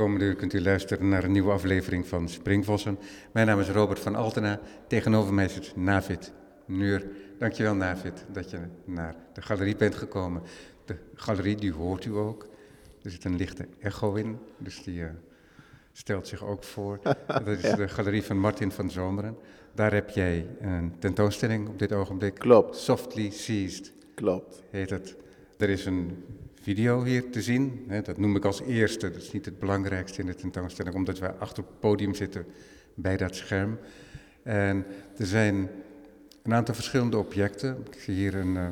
komende uur kunt u luisteren naar een nieuwe aflevering van Springvossen. Mijn naam is Robert van Altena. Tegenover mij zit Navid Nuur. Dankjewel Navid dat je naar de galerie bent gekomen. De galerie, die hoort u ook. Er zit een lichte echo in, dus die uh, stelt zich ook voor. Dat is de galerie van Martin van Zomeren. Daar heb jij een tentoonstelling op dit ogenblik. Klopt. Softly Seized. Klopt. Heet het. Er is een video hier te zien. Dat noem ik als eerste. Dat is niet het belangrijkste in de tentoonstelling, omdat wij achter het podium zitten bij dat scherm. En er zijn een aantal verschillende objecten. Ik zie hier een uh,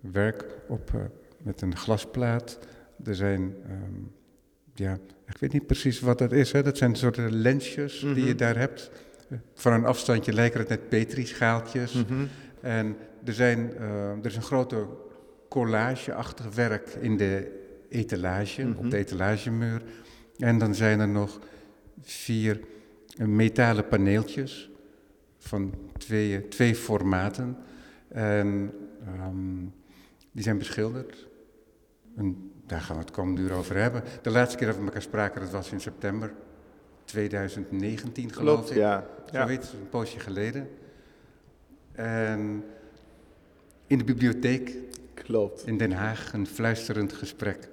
werk op uh, met een glasplaat. Er zijn, um, ja, ik weet niet precies wat dat is. Hè. Dat zijn soorten lensjes mm -hmm. die je daar hebt. Van een afstandje lijken het net petrischaaltjes. Mm -hmm. En er, zijn, uh, er is een grote collageachtig werk in de etalage, mm -hmm. op de etalagemuur. En dan zijn er nog vier metalen paneeltjes van twee, twee formaten. En um, die zijn beschilderd. En daar gaan we het komende uur over hebben. De laatste keer dat we elkaar spraken, dat was in september 2019 geloof Klopt, ik. ja. Zo ja. een poosje geleden. En in de bibliotheek Klopt. in Den Haag een fluisterend gesprek.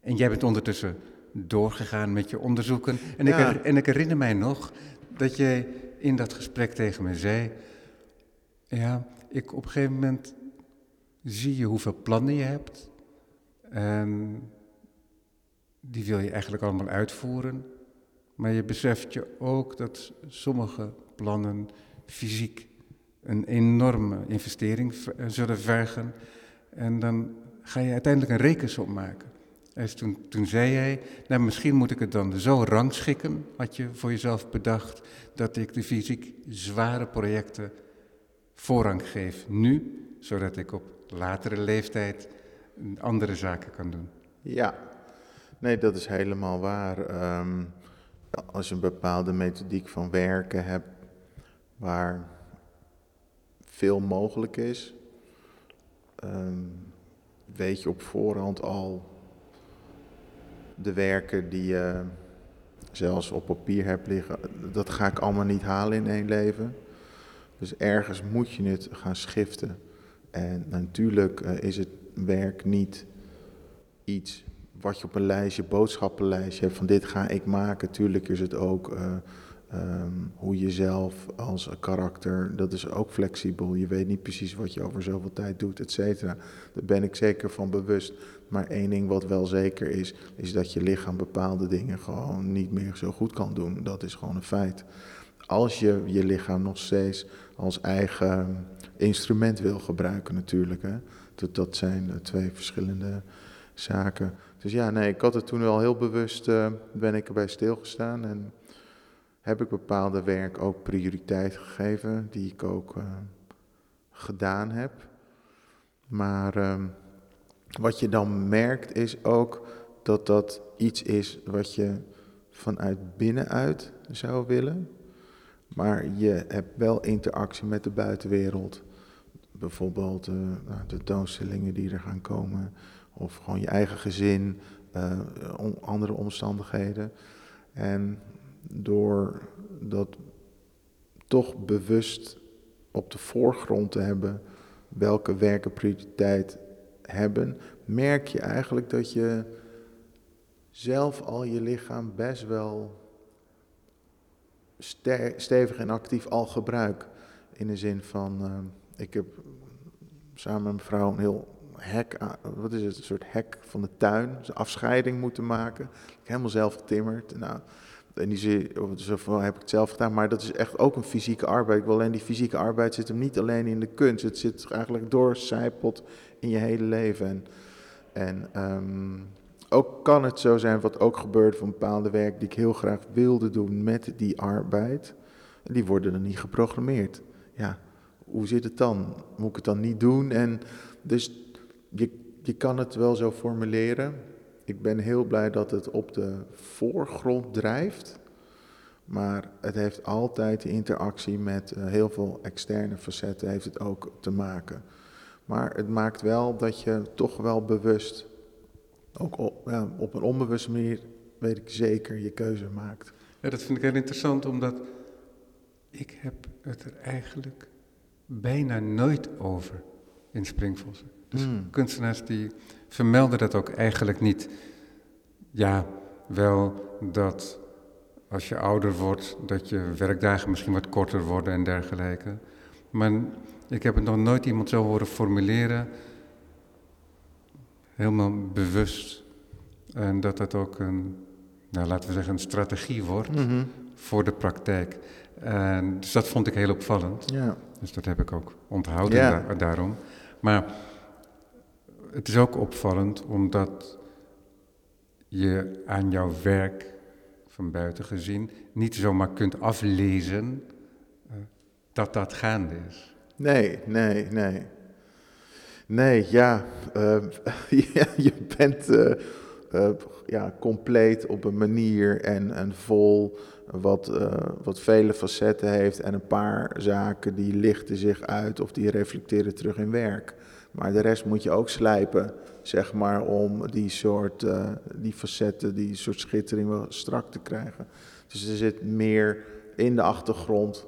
En jij bent ondertussen doorgegaan met je onderzoeken. En, Ja. ik, en ik herinner mij nog dat jij in dat gesprek tegen me zei: Ja, ik op een gegeven moment zie je hoeveel plannen je hebt. En die wil je eigenlijk allemaal uitvoeren. Maar je beseft je ook dat sommige plannen fysiek een enorme investering eh, zullen vergen. En dan ga je uiteindelijk een rekensom maken. En toen, toen zei hij, nou misschien moet ik het dan zo rangschikken, had je voor jezelf bedacht, dat ik de fysiek zware projecten voorrang geef nu, zodat ik op latere leeftijd andere zaken kan doen. Ja, nee, dat is helemaal waar. Ehm, als je een bepaalde methodiek van werken hebt waar veel mogelijk is, ehm, weet je op voorhand al de werken die je zelfs op papier hebt liggen. Dat ga ik allemaal niet halen in één leven. Dus ergens moet je het gaan schiften. En natuurlijk eh, is het werk niet iets wat je op een lijstje, boodschappenlijstje hebt van dit ga ik maken. Tuurlijk is het ook eh, ehm, hoe je zelf als karakter, dat is ook flexibel. Je weet niet precies wat je over zoveel tijd doet, et cetera. Daar ben ik zeker van bewust. Maar één ding wat wel zeker is, is dat je lichaam bepaalde dingen gewoon niet meer zo goed kan doen. Dat is gewoon een feit. Als je je lichaam nog steeds als eigen instrument wil gebruiken natuurlijk. Hè. Dat, dat zijn eh, twee verschillende zaken. Dus ja, nee, ik had het toen wel heel bewust, eh, ben ik erbij stilgestaan en heb ik bepaalde werk ook prioriteit gegeven, die ik ook eh, gedaan heb. Maar ehm, wat je dan merkt is ook dat dat iets is wat je vanuit binnenuit zou willen. Maar je hebt wel interactie met de buitenwereld. Bijvoorbeeld eh, nou, de tentoonstellingen die er gaan komen. Of gewoon je eigen gezin, on- andere omstandigheden. En door dat toch bewust op de voorgrond te hebben welke werken prioriteit hebben, merk je eigenlijk dat je zelf al je lichaam best wel stevig en actief al gebruikt. In de zin van, eh, ik heb samen met mijn vrouw een heel hek, wat is het, een soort hek van de tuin, een afscheiding moeten maken. Ik heb helemaal zelf getimmerd. Nou, in die zin zo van, heb ik het zelf gedaan, maar dat is echt ook een fysieke arbeid. Alleen die fysieke arbeid zit hem niet alleen in de kunst, het zit eigenlijk doorcijpeld in je hele leven. En, en ehm, ook kan het zo zijn, wat ook gebeurt van bepaalde werk die ik heel graag wilde doen met die arbeid, die worden dan niet geprogrammeerd. Ja, hoe zit het dan? Moet ik het dan niet doen? En dus je, je kan het wel zo formuleren. Ik ben heel blij dat het op de voorgrond drijft. Maar het heeft altijd de interactie met eh, heel veel externe facetten heeft het ook te maken. Maar het maakt wel dat je toch wel bewust ook op, ja, op een onbewuste manier, weet ik zeker, je keuze maakt. Ja, dat vind ik heel interessant, omdat ik heb het er eigenlijk bijna nooit over in Springvossen. Dus Hmm. kunstenaars die vermelden dat ook eigenlijk niet. Ja, wel dat als je ouder wordt, dat je werkdagen misschien wat korter worden en dergelijke. Maar ik heb het nog nooit iemand zo horen formuleren, helemaal bewust. En dat dat ook een, nou, laten we zeggen, een strategie wordt Mhm. voor de praktijk. En, dus dat vond ik heel opvallend. Ja. Dus dat heb ik ook onthouden Ja. da- daarom. Maar het is ook opvallend omdat je aan jouw werk van buiten gezien niet zomaar kunt aflezen eh, dat dat gaande is. Nee, nee, nee. Nee, ja. eh, je bent eh, ja, compleet op een manier en, en vol wat, wat vele facetten heeft. En een paar zaken die lichten zich uit of die reflecteren terug in werk. Maar de rest moet je ook slijpen, zeg maar, om die soort, eh, die facetten, die soort schittering strak te krijgen. Dus er zit meer in de achtergrond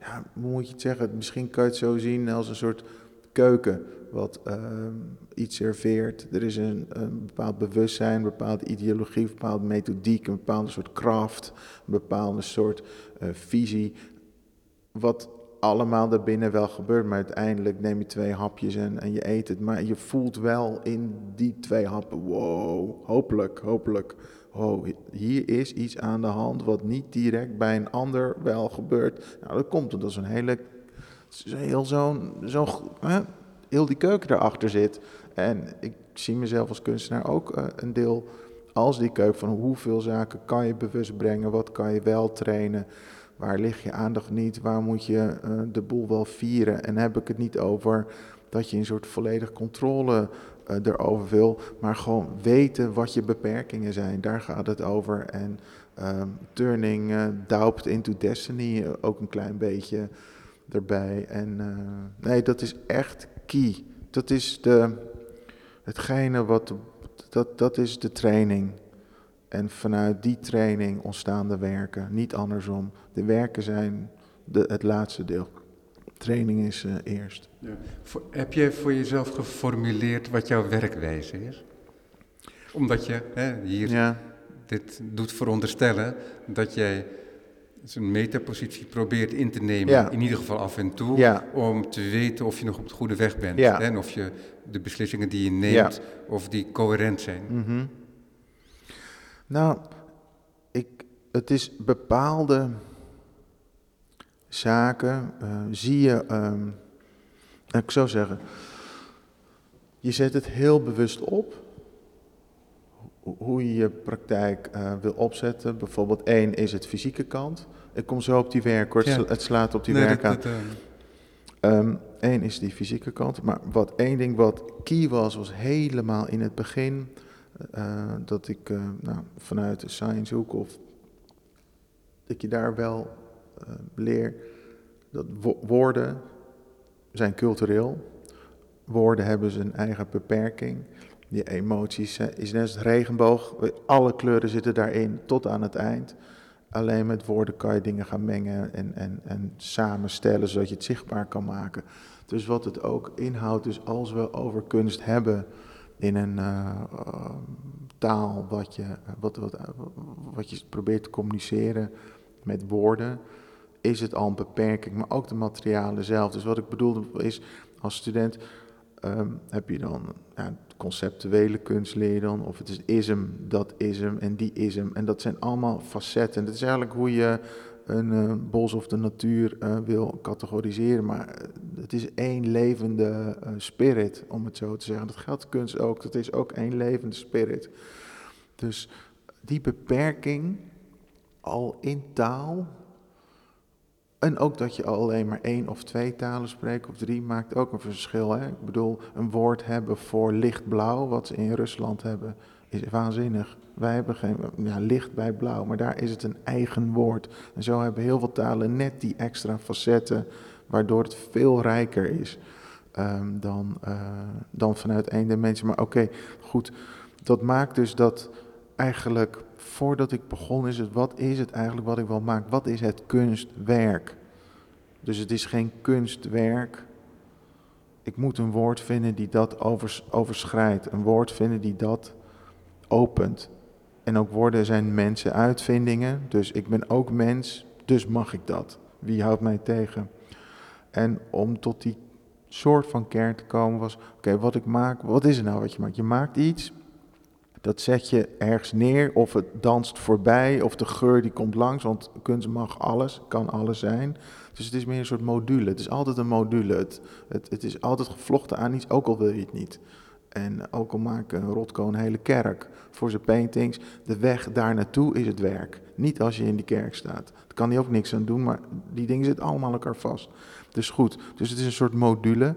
ja, hoe moet je het zeggen? Misschien kan je het zo zien als een soort keuken wat ehm, iets serveert. Er is een, een bepaald bewustzijn, een bepaalde ideologie, een bepaalde methodiek, een bepaalde soort kracht, een bepaalde soort eh, visie. Wat allemaal daarbinnen wel gebeurt, maar uiteindelijk neem je twee hapjes en, en je eet het. Maar je voelt wel in die twee happen, wow, hopelijk, hopelijk. Oh, hier is iets aan de hand wat niet direct bij een ander wel gebeurt. Nou, dat komt omdat zo'n hele, heel zo'n, zo, heel die keuken erachter zit. En ik zie mezelf als kunstenaar ook eh, een deel als die keuken van hoeveel zaken kan je bewust brengen, wat kan je wel trainen, waar ligt je aandacht niet, waar moet je eh, de boel wel vieren. En heb ik het niet over dat je een soort volledige controle eh, erover wil, maar gewoon weten wat je beperkingen zijn. Daar gaat het over. En ehm, turning eh doubt into destiny ook een klein beetje erbij. En nee, dat is echt key. Dat is de, hetgene wat, dat, dat is de training. En vanuit die training ontstaan de werken, niet andersom. De werken zijn de, het laatste deel. Training is eh, eerst. Voor- heb je voor jezelf geformuleerd wat jouw werkwijze is? Omdat je hè, hier Ja, dit doet veronderstellen dat jij een metapositie probeert in te nemen, Ja. in ieder geval af en toe, Ja. om te weten of je nog op de goede weg bent. En of je de beslissingen die je neemt, of die coherent zijn. Mhm. Nou, ik, het is bepaalde zaken, eh, zie je, laat ik zo zeggen, je zet het heel bewust op, ho- hoe je je praktijk eh, wil opzetten. Bijvoorbeeld één is het fysieke kant. Ik kom zo op die werk hoor, het, Ja. sla- het slaat op die Nee, werk aan. dat, eh, Ehm Eén is die fysieke kant. Maar wat één ding wat key was, was helemaal in het begin. Eh, dat ik eh, nou, vanuit de science hoek of dat je daar wel eh, leer dat wo- woorden zijn cultureel. Woorden hebben zijn eigen beperking. Je emoties is net als het regenboog. Alle kleuren zitten daarin tot aan het eind. Alleen met woorden kan je dingen gaan mengen en, en, en samenstellen zodat je het zichtbaar kan maken. Dus wat het ook inhoudt, dus als we over kunst hebben in een eh, eh, taal wat je, wat, wat, wat je probeert te communiceren met woorden, is het al een beperking, maar ook de materialen zelf. Dus wat ik bedoelde is, als student ehm, heb je dan ja, conceptuele kunst leer je dan, of het is ism, dat ism en die ism. En dat zijn allemaal facetten. Dat is eigenlijk hoe je een eh, bos of de natuur eh, wil categoriseren. Maar eh, het is één levende spirit, om het zo te zeggen. Dat geldt kunst ook. Dat is ook één levende spirit. Dus die beperking al in taal. En ook dat je alleen maar één of twee talen spreekt of drie maakt ook een verschil. Hè? Ik bedoel, een woord hebben voor lichtblauw, wat ze in Rusland hebben, is waanzinnig. Wij hebben geen ja, licht bij blauw, maar daar is het een eigen woord. En zo hebben heel veel talen net die extra facetten, waardoor het veel rijker is ehm, dan, eh, dan vanuit één dimensie. Maar oké, goed, dat maakt dus dat eigenlijk voordat ik begon is het, wat is het eigenlijk wat ik wil maken? Wat is het kunstwerk? Dus het is geen kunstwerk. Ik moet een woord vinden die dat overs, overschrijdt. Een woord vinden die dat opent. En ook woorden zijn mensen uitvindingen. Dus ik ben ook mens, dus mag ik dat. Wie houdt mij tegen? En om tot die soort van kern te komen was, oké, wat ik maak, wat is het nou wat je maakt? Je maakt iets, dat zet je ergens neer, of het danst voorbij, of de geur die komt langs, want kunst mag alles, kan alles zijn. Dus het is meer een soort module. Het is altijd een module. Het, het is altijd gevlochten aan iets, ook al wil je het niet. En ook al maakt een Rotko een hele kerk voor zijn paintings, de weg daar naartoe is het werk. Niet als je in die kerk staat. Daar kan hij ook niks aan doen, maar die dingen zitten allemaal elkaar vast. Dus goed, dus het is een soort module.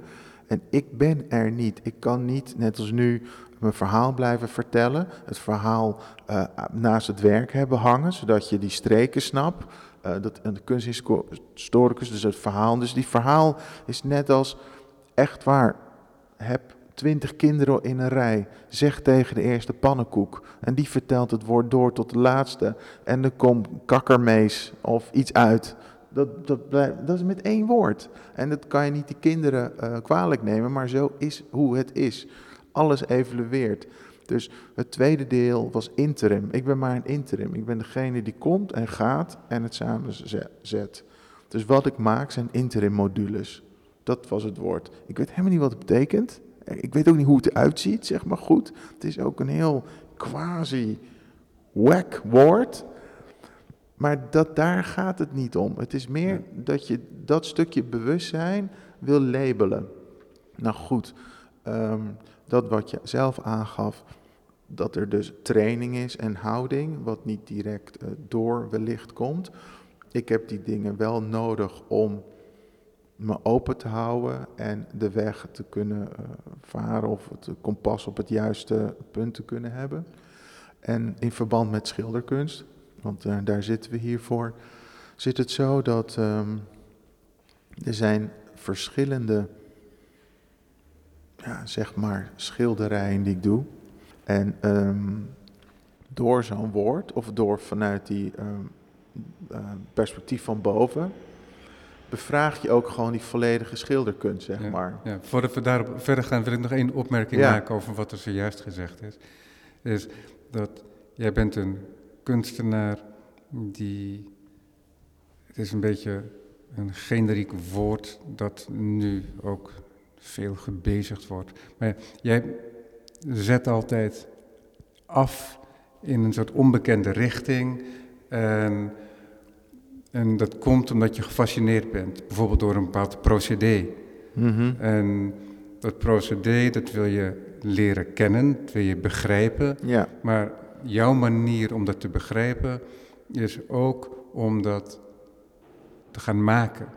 En ik ben er niet. Ik kan niet, net als nu, mijn verhaal blijven vertellen. Het verhaal uh, naast het werk hebben hangen, zodat je die streken snapt. Uh, dat, een kunsthistoricus, dus het verhaal. Dus die verhaal is net als, echt waar, heb twintig kinderen in een rij. Zeg tegen de eerste pannenkoek. En die vertelt het woord door tot de laatste. En er komt kakkermees of iets uit. Dat, dat, dat is met één woord. En dat kan je niet die kinderen uh, kwalijk nemen, maar zo is hoe het is. Alles evolueert. Dus het tweede deel was interim. Ik ben maar een interim. Ik ben degene die komt en gaat en het samen zet. Dus wat ik maak zijn interim modules. Dat was het woord. Ik weet helemaal niet wat het betekent. Ik weet ook niet hoe het eruit ziet, zeg maar goed. Het is ook een heel quasi wack woord. Maar dat, daar gaat het niet om. Het is meer dat je dat stukje bewustzijn wil labelen. Nou goed, um, dat wat je zelf aangaf, dat er dus training is en houding, wat niet direct uh, door wellicht komt. Ik heb die dingen wel nodig om me open te houden en de weg te kunnen uh, varen of het kompas op het juiste punt te kunnen hebben. En in verband met schilderkunst, want uh, daar zitten we hier voor, zit het zo dat um, er zijn verschillende, ja, zeg maar, schilderijen die ik doe. En um, door zo'n woord, of door vanuit die um, uh, perspectief van boven, bevraag je ook gewoon die volledige schilderkunst, zeg maar. Ja, voordat we daarop verder gaan, wil ik nog één opmerking maken over wat er zojuist gezegd is. Is dat jij bent een kunstenaar die. Het is een beetje een generiek woord dat nu ook veel gebezigd wordt. Maar jij zet altijd af in een soort onbekende richting. En en dat komt omdat je gefascineerd bent, bijvoorbeeld door een bepaald procedé. Mm-hmm. En dat procedé, dat wil je leren kennen, dat wil je begrijpen. Ja. Maar jouw manier om dat te begrijpen is ook om dat te gaan maken.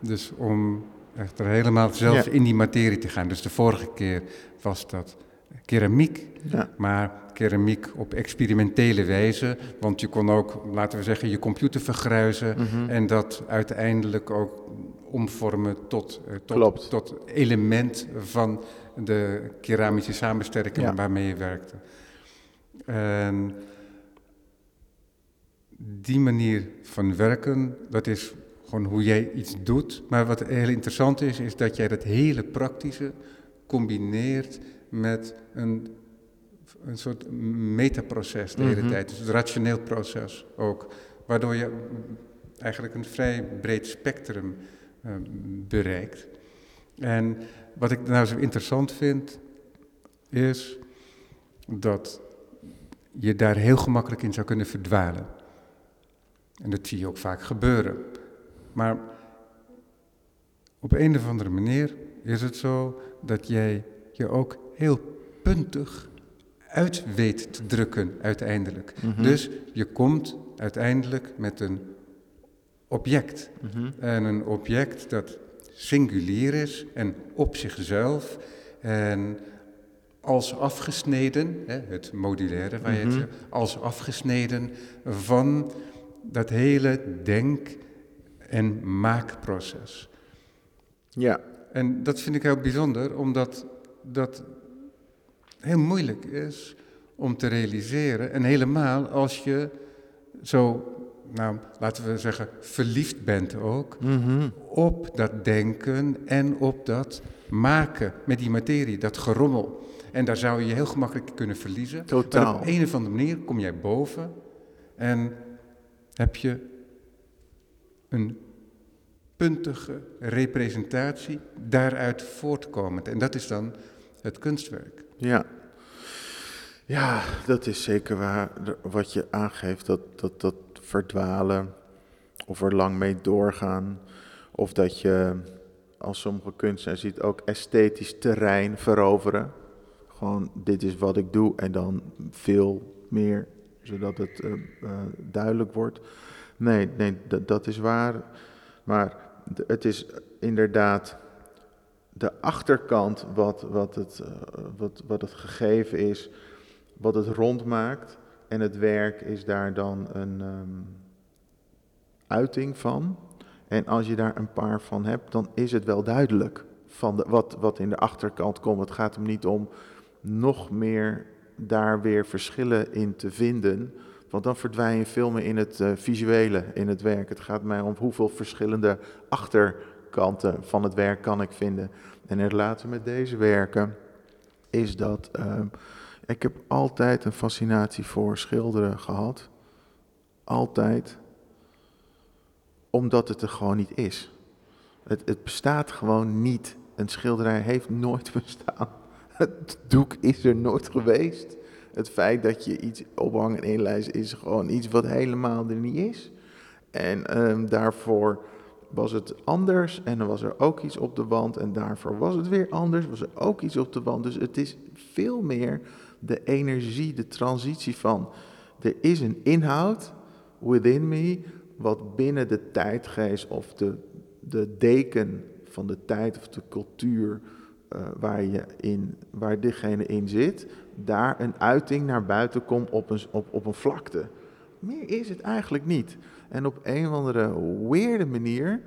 Dus om echt er helemaal zelf Ja. in die materie te gaan. Dus de vorige keer was dat keramiek, Ja. maar keramiek op experimentele wijze. Want je kon ook, laten we zeggen, je computer vergruizen Mhm. en dat uiteindelijk ook omvormen tot, eh, tot, tot element van de keramische samenstelling Ja. waarmee je werkte. En die manier van werken, dat is gewoon hoe jij iets doet. Maar wat heel interessant is, is dat jij dat hele praktische combineert met een, een soort metaproces de hele Mhm. tijd. Dus een rationeel proces ook. Waardoor je eigenlijk een vrij breed spectrum eh, bereikt. En wat ik nou zo interessant vind, is dat je daar heel gemakkelijk in zou kunnen verdwalen. En dat zie je ook vaak gebeuren. Maar op een of andere manier is het zo dat jij je ook heel puntig uit weet te drukken uiteindelijk. Mhm. Dus je komt uiteindelijk met een object. Mhm. En een object dat singulier is en op zichzelf en als afgesneden, hè, het modulaire waar je het Mhm. als afgesneden van dat hele denk- en maakproces. Ja. En dat vind ik heel bijzonder, omdat dat heel moeilijk is om te realiseren. En helemaal als je zo, nou, laten we zeggen, verliefd bent ook Mhm. op dat denken en op dat maken met die materie, dat gerommel. En daar zou je je heel gemakkelijk kunnen verliezen. Maar Totaal. op een of andere manier kom jij boven en heb je een puntige representatie daaruit voortkomend. En dat is dan het kunstwerk. Ja. Ja, dat is zeker waar. Wat je aangeeft, dat, dat, dat verdwalen of er lang mee doorgaan. Of dat je, als sommige kunstenaars ziet, ook esthetisch terrein veroveren. Gewoon, dit is wat ik doe en dan veel meer, zodat het eh, eh, duidelijk wordt. Nee, nee dat, is waar. Maar het is inderdaad de achterkant wat, wat, het, eh, wat, wat het gegeven is, wat het rond maakt. En het werk is daar dan een ehm, uiting van. En als je daar een paar van hebt, dan is het wel duidelijk van de, wat, wat in de achterkant komt. Het gaat hem niet om nog meer daar weer verschillen in te vinden. Want dan verdwijn je veel meer in het eh, visuele, in het werk. Het gaat mij om hoeveel verschillende achterkanten van het werk kan ik vinden. En in relatie met deze werken is dat. ehm, ik heb altijd een fascinatie voor schilderen gehad. Altijd. Omdat het er gewoon niet is. Het, het bestaat gewoon niet. Een schilderij heeft nooit bestaan. Het doek is er nooit geweest. Het feit dat je iets ophangt en inlijst is gewoon iets wat helemaal er niet is. En ehm, daarvoor was het anders en dan was er ook iets op de wand en daarvoor was het weer anders, was er ook iets op de wand. Dus het is veel meer de energie, de transitie van er is een inhoud within me wat binnen de tijdgeest of de, de deken van de tijd of de cultuur eh, waar, je in, waar diegene in zit, daar een uiting naar buiten komt op een, op, op een vlakte. Meer is het eigenlijk niet. En op een of andere weirde manier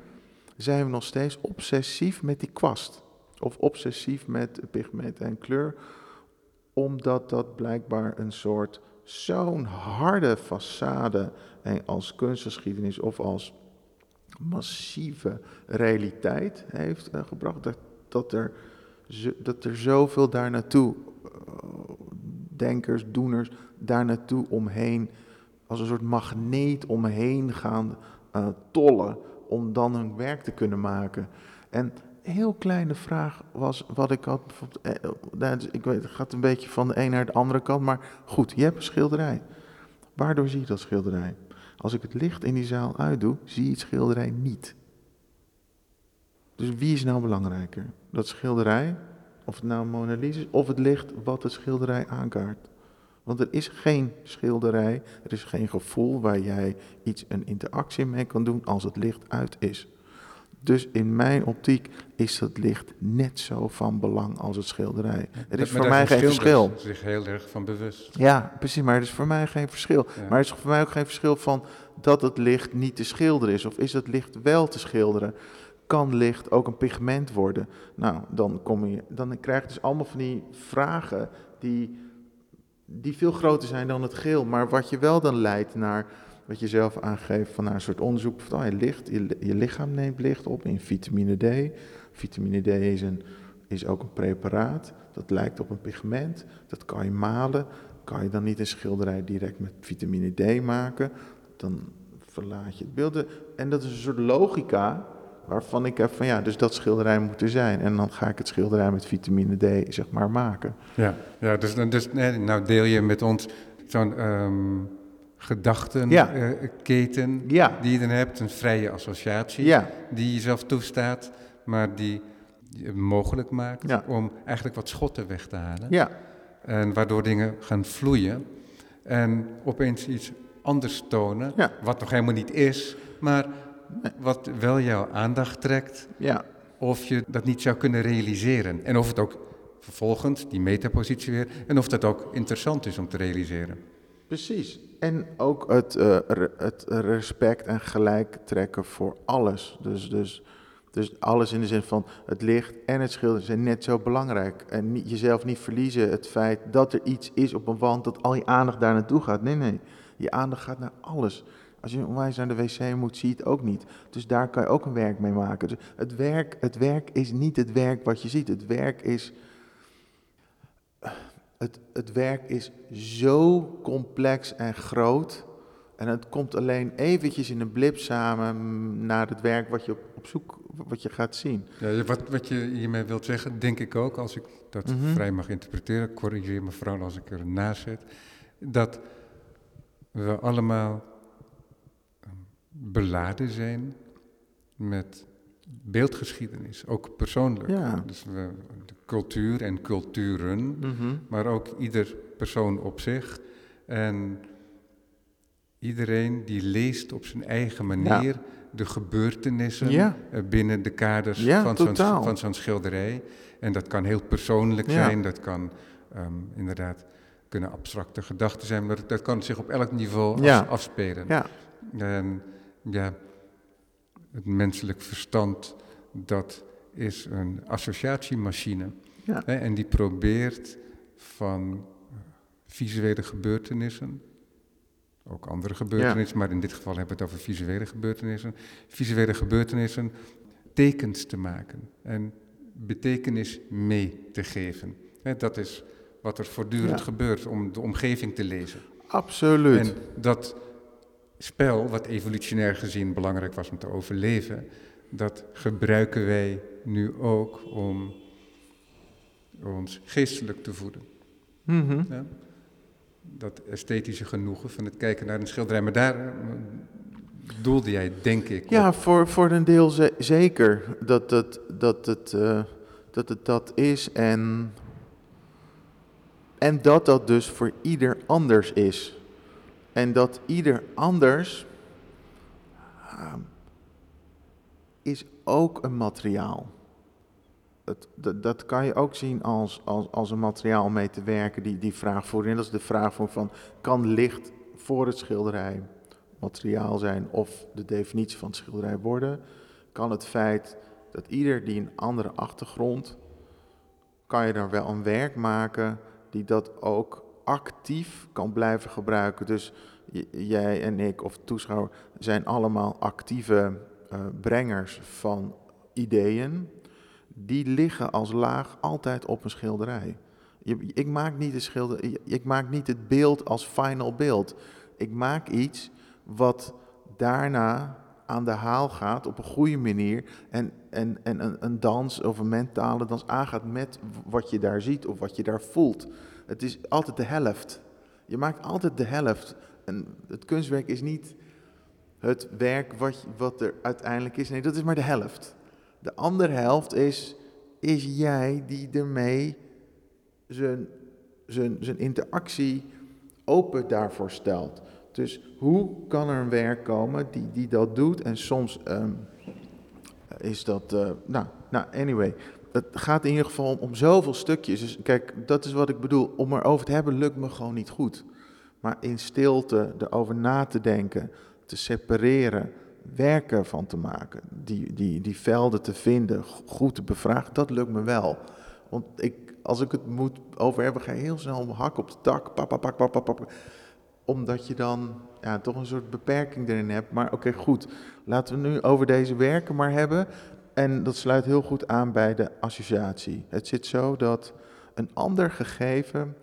zijn we nog steeds obsessief met die kwast. Of obsessief met pigment en kleur. Omdat dat blijkbaar een soort zo'n harde façade en als kunstgeschiedenis of als massieve realiteit heeft eh, gebracht. Dat, dat, er, dat er zoveel daar naartoe, eh, denkers, doeners, daar naartoe omheen, als een soort magneet omheen gaan eh, tollen om dan hun werk te kunnen maken. En heel kleine vraag was wat ik had. bijvoorbeeld, eh, nou, dus ik weet, het gaat een beetje van de een naar de andere kant, maar goed, je hebt een schilderij. Waardoor zie je dat schilderij? Als ik het licht in die zaal uitdoe, zie je het schilderij niet. Dus wie is nou belangrijker? Dat schilderij, of het nou Mona Lisa is, of het licht wat het schilderij aankaart? Want er is geen schilderij, er is geen gevoel waar jij iets, een interactie mee kan doen als het licht uit is. Dus in mijn optiek is dat licht net zo van belang als het schilderij. Er is Maar voor mij geen verschil. schilders zich heel erg van bewust. Ja, precies, maar er is voor mij geen verschil. Ja. Maar er is voor mij ook geen verschil van dat het licht niet te schilderen is. Of is het licht wel te schilderen? Kan licht ook een pigment worden? Nou, dan, kom je, dan krijg je dus allemaal van die vragen die, die veel groter zijn dan het geel. Maar wat je wel dan leidt naar, wat je zelf aangeeft, van naar een soort onderzoek. Van, oh, je, licht, je, je lichaam neemt licht op in vitamine D. Vitamine D is, een, is ook een preparaat. Dat lijkt op een pigment. Dat kan je malen. Kan je dan niet een schilderij direct met vitamine D maken? Dan verlaat je het beeld. En dat is een soort logica waarvan ik heb van ja, dus dat schilderij moet er zijn. En dan ga ik het schilderij met vitamine D zeg maar maken. Ja, ja dus, dus nou deel je met ons zo'n ehm. Gedachtenketen Ja. die je dan hebt, een vrije associatie Ja, die jezelf toestaat, maar die je mogelijk maakt om eigenlijk wat schotten weg te halen. ja, En waardoor dingen gaan vloeien en opeens iets anders tonen, wat nog helemaal niet is, maar wat wel jouw aandacht trekt, ja. of je dat niet zou kunnen realiseren. En of het ook vervolgens, die metapositie weer, en of dat ook interessant is om te realiseren. Precies. En ook het, eh, het respect en gelijk trekken voor alles. Dus, dus Dus alles in de zin van het licht en het schilderen zijn net zo belangrijk. En niet, jezelf niet verliezen, het feit dat er iets is op een wand, dat al je aandacht daar naartoe gaat. Nee, nee, je aandacht gaat naar alles. Als je onwijs naar de wc moet, zie je het ook niet. Dus daar kan je ook een werk mee maken. Dus het, werk, het werk is niet het werk wat je ziet. Het werk is. Het, het werk is zo complex en groot. En het komt alleen eventjes in een blip samen naar het werk wat je op, op zoek wat je gaat zien. Ja, wat, wat je hiermee wilt zeggen, denk ik ook, als ik dat Mhm. vrij mag interpreteren, corrigeer me vooral als ik er naast zet, dat we allemaal eh, beladen zijn met beeldgeschiedenis, ook persoonlijk. Ja. Dus we, cultuur en culturen, Mhm. maar ook ieder persoon op zich. En iedereen die leest op zijn eigen manier de gebeurtenissen Ja. eh, binnen de kaders Ja, van zo'n van zo'n schilderij. En dat kan heel persoonlijk zijn, dat kan ehm, inderdaad kunnen abstracte gedachten zijn, maar dat, dat kan zich op elk niveau af- afspelen. Ja, En ja, het menselijk verstand, dat is een associatiemachine. ja. Hè, en die probeert van eh, visuele gebeurtenissen, ook andere gebeurtenissen, maar in dit geval hebben we het over visuele gebeurtenissen, visuele gebeurtenissen tekens te maken en betekenis mee te geven. Hè, dat is wat er voortdurend Ja. gebeurt om de omgeving te lezen. absoluut. En dat spel, wat evolutionair gezien belangrijk was om te overleven, dat gebruiken wij nu ook om ons geestelijk te voeden. Mhm. Ja? Dat esthetische genoegen van het kijken naar een schilderij. Maar daar eh, doelde jij, denk ik. Ja, op. voor, voor een deel ze- zeker dat het dat, het, eh, dat het dat is. En, en dat dat dus voor ieder anders is. En dat ieder anders ah, is ook een materiaal. Het, dat, kan je ook zien als, als, als een materiaal om mee te werken, die, die vraag voor. En dat is de vraag voor van, kan licht voor het schilderij materiaal zijn of de definitie van het schilderij worden? Kan het feit dat ieder die een andere achtergrond, kan je er wel een werk maken die dat ook actief kan blijven gebruiken. Dus jij en ik of toeschouwer zijn allemaal actieve eh, brengers van ideeën. Die liggen als laag altijd op een schilderij. Je, ik, maak niet de schilder, ik maak niet het beeld als final beeld. Ik maak iets wat daarna aan de haal gaat op een goede manier en, en, en een, een dans of een mentale dans aangaat met wat je daar ziet of wat je daar voelt. Het is altijd de helft. Je maakt altijd de helft. En het kunstwerk is niet het werk wat, wat er uiteindelijk is. Nee, dat is maar de helft. De andere helft is, is jij die ermee zijn, zijn, zijn interactie open daarvoor stelt. Dus hoe kan er een werk komen die, die dat doet? En soms ehm, is dat, eh, nou, nou, anyway. Het gaat in ieder geval om, zoveel stukjes. Dus kijk, dat is wat ik bedoel. Om erover te hebben lukt me gewoon niet goed. Maar in stilte erover na te denken, te separeren, werken van te maken, die, die, die velden te vinden, goed te bevragen, dat lukt me wel. Want ik, als ik het moet over hebben, ga je heel snel een hak op de pak, pak, pak, pak, pak. Omdat je dan ja, toch een soort beperking erin hebt. Maar oké, goed. Laten we nu over deze werken maar hebben. En dat sluit heel goed aan bij de associatie. Het zit zo dat een ander gegeven,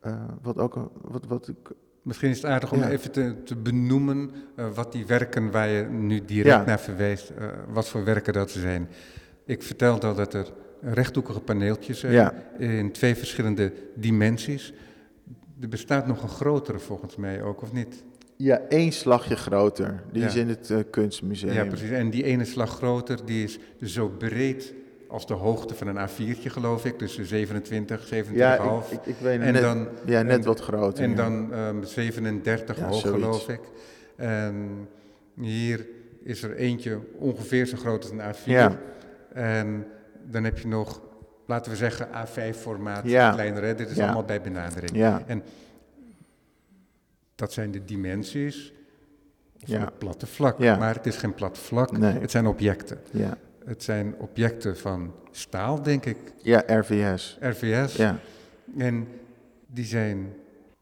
eh, wat ook wat, wat ik Misschien is het aardig om Ja. even te, te benoemen eh, wat die werken waar je nu direct Ja. naar verwijst, eh, wat voor werken dat zijn. Ik vertelde al dat er rechthoekige paneeltjes zijn Ja. in twee verschillende dimensies. Er bestaat nog een grotere volgens mij ook, of niet? Ja, één slagje groter. Die is in het eh, kunstmuseum. Ja, precies. En die ene slag groter, die is zo breed als de hoogte van een A4'tje, geloof ik. Dus 27, 27,5. Ja, ik, ik, ik weet En net, dan- ja, net en- wat groter. En ja. dan ehm 37 Ja, hoog, zoiets. geloof ik. En hier is er eentje ongeveer zo groot als een A4. Ja. En dan heb je nog, laten we zeggen, A5-formaat, Ja. kleiner. Hè? Dit is allemaal bij benadering. Ja, Dat zijn de dimensies van Ja. het platte vlak. Ja. Maar het is geen plat vlak, Nee. het zijn objecten. ja, het zijn objecten van staal, denk ik, Ja, RVS. RVS. Ja, En die zijn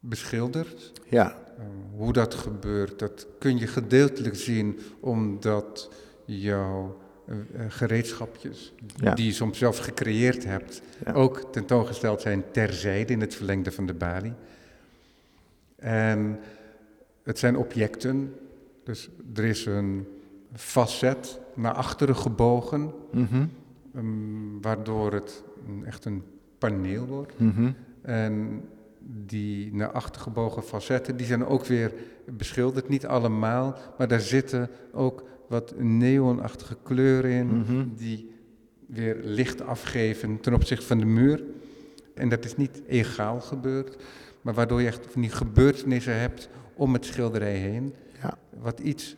beschilderd. ja, Uh, hoe dat gebeurt, dat kun je gedeeltelijk zien omdat jouw uh, uh, gereedschapjes, Ja. die je soms zelf gecreëerd hebt, Ja. ook tentoongesteld zijn terzijde in het verlengde van de balie. En het zijn objecten, dus er is een facet naar achteren gebogen, mhm, um, waardoor het echt een paneel wordt. mhm, En die naar achter gebogen facetten, die zijn ook weer beschilderd. Niet allemaal, maar daar zitten ook wat neonachtige kleuren in, mhm. die weer licht afgeven ten opzichte van de muur. En dat is niet egaal gebeurd, maar waardoor je echt van die gebeurtenissen hebt om het schilderij heen. Ja. Wat iets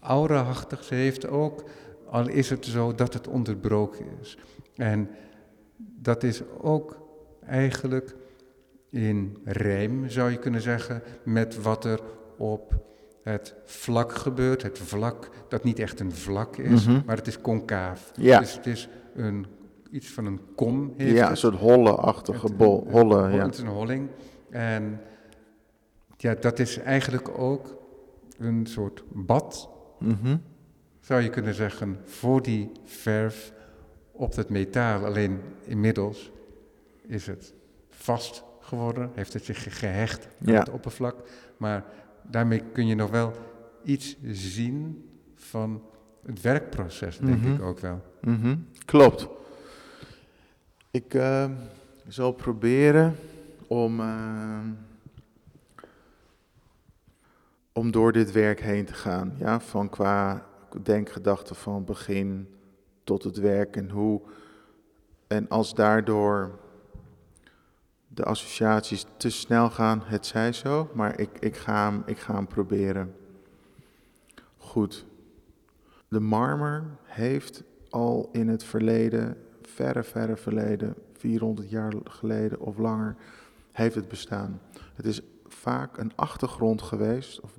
aurachtigs heeft ook, al is het zo dat het onderbroken is. En dat is ook eigenlijk in rijm, zou je kunnen zeggen, met wat er op het vlak gebeurt. Het vlak dat niet echt een vlak is, Mhm. maar het is concaaf. Ja. Dus het is een, iets van een kom heeft Ja, het. een soort holle-achtige bol, holle, het- ja. Het is een holling. En ja, dat is eigenlijk ook een soort bad, Mhm. zou je kunnen zeggen, voor die verf op het metaal. Alleen inmiddels is het vast geworden, heeft het zich ge- gehecht aan Ja. het oppervlak. Maar daarmee kun je nog wel iets zien van het werkproces, denk Mhm. ik ook wel. Mhm, Klopt. Ik eh, zal proberen om, eh, om door dit werk heen te gaan. Ja? Van qua denkgedachte van begin tot het werk en hoe. En als daardoor de associaties te snel gaan, het zij zo. Maar ik, ik, ga, hem, ik ga hem proberen. Goed. De marmer heeft al in het verleden, verre, verre verleden, 400 jaar geleden of langer, heeft het bestaan. Het is vaak een achtergrond geweest of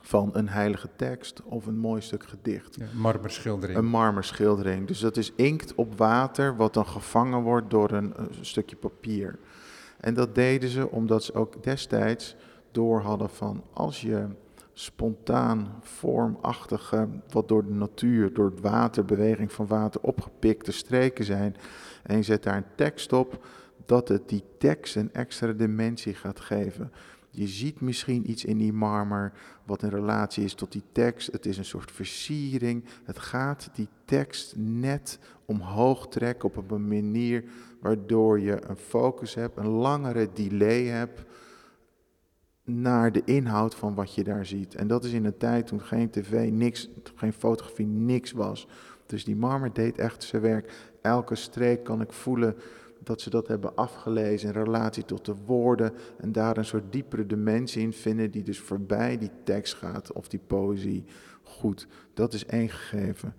van een heilige tekst of een mooi stuk gedicht. Ja, marmerschildering. Een marmerschildering. Dus dat is inkt op water wat dan gevangen wordt door een, een stukje papier. En dat deden ze omdat ze ook destijds door hadden van als je spontaan, vormachtige, wat door de natuur, door het water, beweging van water opgepikte streken zijn. En je zet daar een tekst op, dat het die tekst een extra dimensie gaat geven. Je ziet misschien iets in die marmer wat in relatie is tot die tekst. Het is een soort versiering. Het gaat die tekst net omhoog trekken op een manier waardoor je een focus hebt, een langere delay hebt naar de inhoud van wat je daar ziet. En dat is in een tijd toen geen tv, niks, geen fotografie, niks was. Dus die marmer deed echt zijn werk. Elke streek kan ik voelen dat ze dat hebben afgelezen in relatie tot de woorden en daar een soort diepere dimensie in vinden die dus voorbij die tekst gaat of die poëzie. Goed, dat is één gegeven.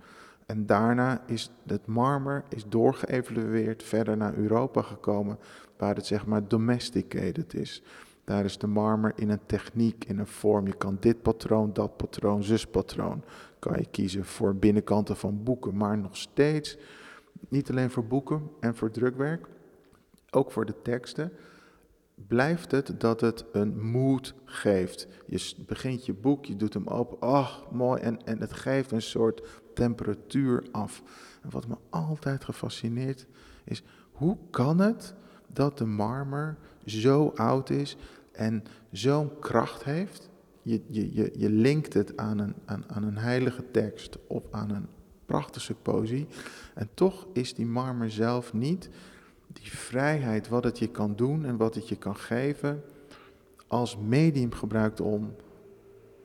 En daarna is het marmer is doorgeëvalueerd, verder naar Europa gekomen, waar het zeg maar domesticated is. Daar is de marmer in een techniek, in een vorm. Je kan dit patroon, dat patroon, zuspatroon. Kan je kiezen voor binnenkanten van boeken, maar nog steeds, niet alleen voor boeken en voor drukwerk, ook voor de teksten, blijft het dat het een mood geeft. Je begint je boek, je doet hem open, ach mooi, en, en het geeft een soort temperatuur af. En wat me altijd gefascineerd is, hoe kan het dat de marmer zo oud is en zo'n kracht heeft? Je, je, je, je linkt het aan een, aan, aan een heilige tekst of aan een prachtig stuk poëzie. En toch is die marmer zelf niet die vrijheid, wat het je kan doen en wat het je kan geven, als medium gebruikt om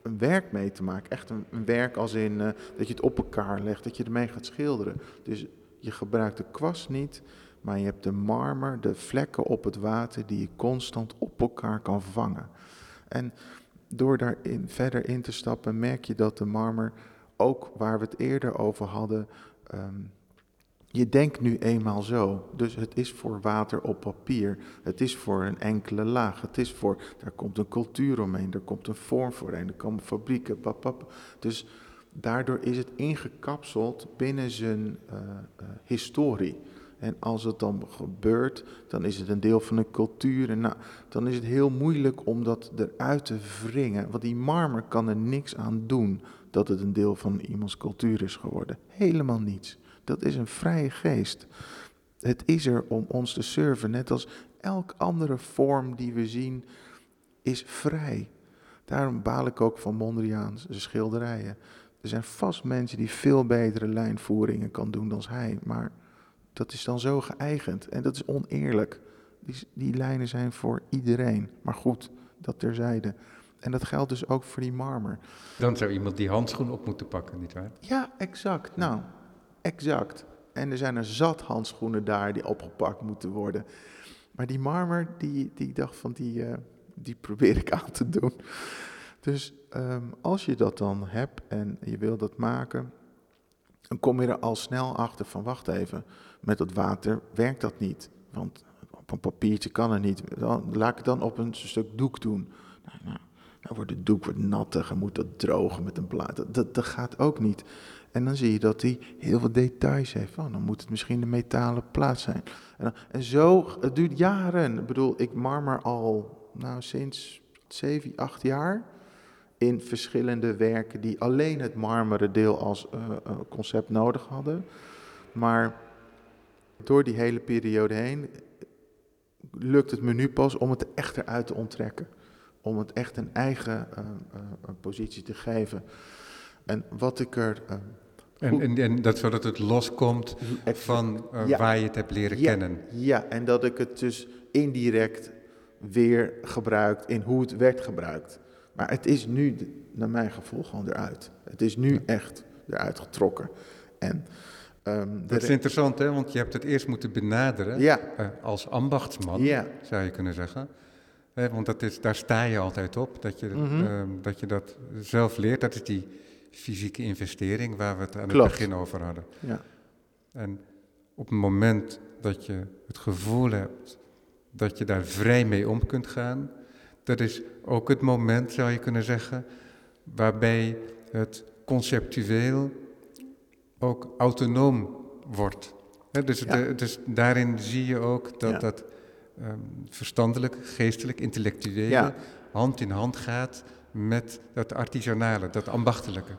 een werk mee te maken. Echt een, een werk als in uh, dat je het op elkaar legt, dat je ermee gaat schilderen. Dus je gebruikt de kwast niet, maar je hebt de marmer, de vlekken op het water die je constant op elkaar kan vangen. En door daar in, verder in te stappen merk je dat de marmer, ook waar we het eerder over hadden, um, je denkt nu eenmaal zo. Dus het is voor water op papier. Het is voor een enkele laag. Het is voor, daar komt een cultuur omheen, er komt een vorm voorheen, er komen fabrieken, pap. Dus daardoor is het ingekapseld binnen zijn uh, uh, historie. En als het dan gebeurt, dan is het een deel van de cultuur. En nou, dan is het heel moeilijk om dat eruit te wringen. Want die marmer kan er niks aan doen dat het een deel van iemands cultuur is geworden. Helemaal niets. Dat is een vrije geest. Het is er om ons te serven, net als elk andere vorm die we zien, is vrij. Daarom baal ik ook van Mondriaan's schilderijen. Er zijn vast mensen die veel betere lijnvoeringen kan doen dan hij, maar dat is dan zo geëigend en dat is oneerlijk. Die, die lijnen zijn voor iedereen, maar goed, dat terzijde. En dat geldt dus ook voor die marmer. Dan zou iemand die handschoen op moeten pakken, nietwaar? Ja, exact. Nou, exact. En er zijn er zat handschoenen daar die opgepakt moeten worden. Maar die marmer, die, die dacht van, die, uh, die probeer ik aan te doen. Dus um, als je dat dan hebt en je wil dat maken, dan kom je er al snel achter van, wacht even, met dat water werkt dat niet. Want op een papiertje kan het niet. Dan, laat ik het dan op een stuk doek doen. Nou, nou, dan wordt het doek wordt nattig en moet dat drogen met een plaat. Dat, dat, gaat ook niet. En dan zie je dat hij heel veel details heeft. Oh, dan moet het misschien een metalen plaat zijn. En, zo, het duurt jaren. Ik bedoel, ik marmer al nou, sinds 7, 8 jaar in verschillende werken die alleen het marmeren deel als uh, concept nodig hadden. Maar door die hele periode heen lukt het me nu pas om het echt eruit te onttrekken. Om het echt een eigen uh, uh, positie te geven. En wat ik er. Uh, en, en, en, dat zodat het loskomt van ja, waar je het hebt leren ja, kennen. Ja, en dat ik het dus indirect weer gebruikt in hoe het werd gebruikt. Maar het is nu, naar mijn gevoel, gewoon eruit. Het is nu echt eruit getrokken. En, um, dat is interessant, hè? want je hebt het eerst moeten benaderen ja. als ambachtsman, ja. zou je kunnen zeggen. Want dat is, daar sta je altijd op, dat je, Mhm. um, dat je dat zelf leert. Dat is die fysieke investering waar we het aan Klopt. het begin over hadden. Ja. En op het moment dat je het gevoel hebt dat je daar vrij mee om kunt gaan, dat is ook het moment, zou je kunnen zeggen, waarbij het conceptueel ook autonoom wordt. He, dus, Ja. de, dus daarin zie je ook dat Ja. dat ehm, verstandelijk, geestelijk, intellectuele Ja. hand in hand gaat met dat artisanale, dat ambachtelijke.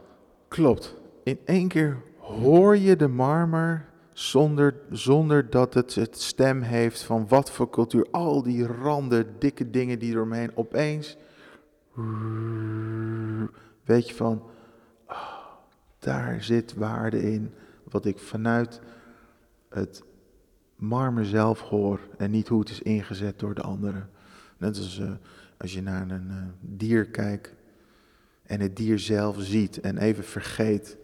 Klopt. In één keer hoor je de marmer zonder, zonder dat het het stem heeft van wat voor cultuur. Al die randen, dikke dingen die eromheen opeens. Weet je van, ah, daar zit waarde in. Wat ik vanuit het marmer zelf hoor en niet hoe het is ingezet door de anderen. Net als eh, als je naar een eh, dier kijkt en het dier zelf ziet en even vergeet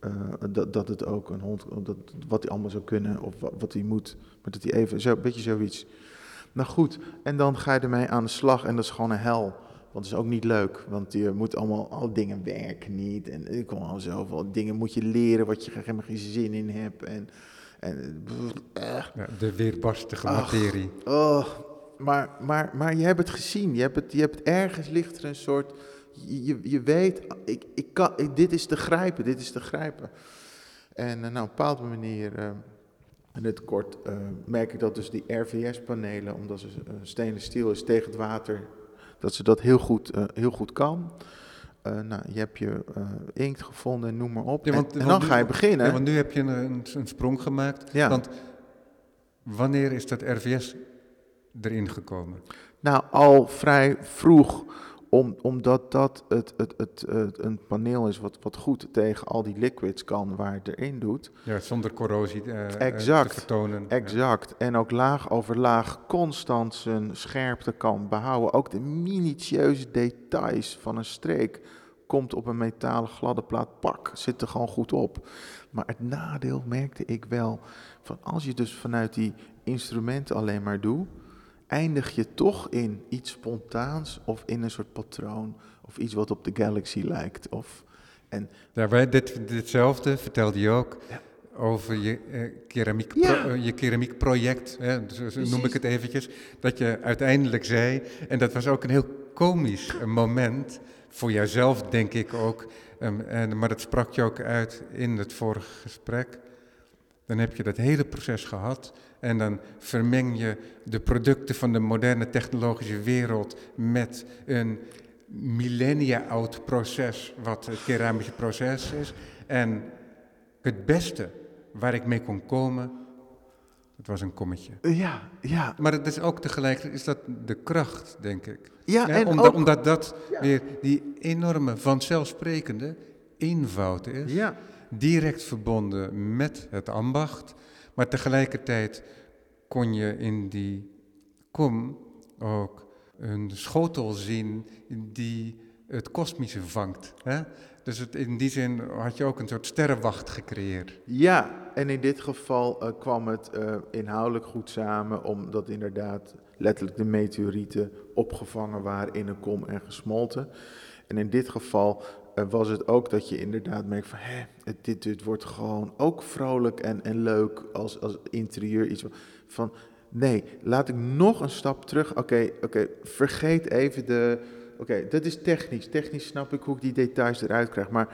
eh, dat, dat het ook een hond, dat, wat hij allemaal zou kunnen of wat, hij moet, maar dat hij even, zo, een beetje zoiets. Nou goed, en dan ga je ermee aan de slag en dat is gewoon een hel. Want het is ook niet leuk, want je moet allemaal, al dingen werken niet. En er komen al zoveel dingen moet je leren wat je helemaal geen zin in hebt. En, en eh, de weerbarstige Ach. materie. Oh, maar, maar, maar je hebt het gezien. Je hebt, het, je hebt ergens ligt er een soort. Je, je, weet, ik, ik kan, ik- dit is te grijpen, dit is te grijpen. En eh, nou, op een bepaalde manier, eh, in het kort, merk ik dat dus die RVS-panelen, omdat ze eh, stainless steel is tegen het water, dat ze dat heel goed, heel goed kan. Eh, nou, je hebt je eh, inkt gevonden, noem maar op. Ja, En- want- en, want dan nu- ga je beginnen. Ja, want nu heb je een, een, sprong gemaakt. Ja. Want wanneer is dat RVS erin gekomen? Nou, al vrij vroeg, om, omdat dat het, het, het, het, een paneel is wat, wat goed tegen al die liquids kan waar het erin doet. Ja, zonder corrosie eh, Exact, te vertonen. Exact. En ook laag over laag constant zijn scherpte kan behouden. Ook de minutieuze details van een streek komt op een metalen gladde plaat, pak, zit er gewoon goed op. Maar het nadeel merkte ik wel, van als je dus vanuit die instrumenten alleen maar doet, eindig je toch in iets spontaans of in een soort patroon of iets wat op de Galaxy lijkt. Of, en wij, dit, ditzelfde vertelde je ook Ja. over je, eh, keramiek Ja. pro- eh, je keramiekproject, hè, zo, zo noem ik het eventjes, dat je uiteindelijk zei, en dat was ook een heel komisch moment, voor jouzelf denk ik ook, ehm, en, maar dat sprak je ook uit in het vorige gesprek. Dan heb je dat hele proces gehad en dan vermeng je de producten van de moderne technologische wereld met een millennia oud proces, wat het keramische proces is. En het beste waar ik mee kon komen, het was een kommetje. Ja, ja. Maar het is ook tegelijkertijd is dat de kracht, denk ik. Ja, en omdat, ook- omdat dat weer die enorme, vanzelfsprekende eenvoud is. Ja, Direct verbonden met het ambacht. Maar tegelijkertijd kon je in die kom ook een schotel zien die het kosmische vangt. Hè? Dus in die zin had je ook een soort sterrenwacht gecreëerd. ja. En in dit geval eh, kwam het eh, inhoudelijk goed samen, omdat inderdaad letterlijk de meteorieten opgevangen waren in een kom en gesmolten. En in dit geval eh, was het ook dat je inderdaad merkt van, het, dit, dit wordt gewoon ook vrolijk en, en leuk als, als interieur iets van, nee, laat ik nog een stap terug. Oké, oké, vergeet even de, oké, dat is technisch. Technisch snap ik hoe ik die details eruit krijg, maar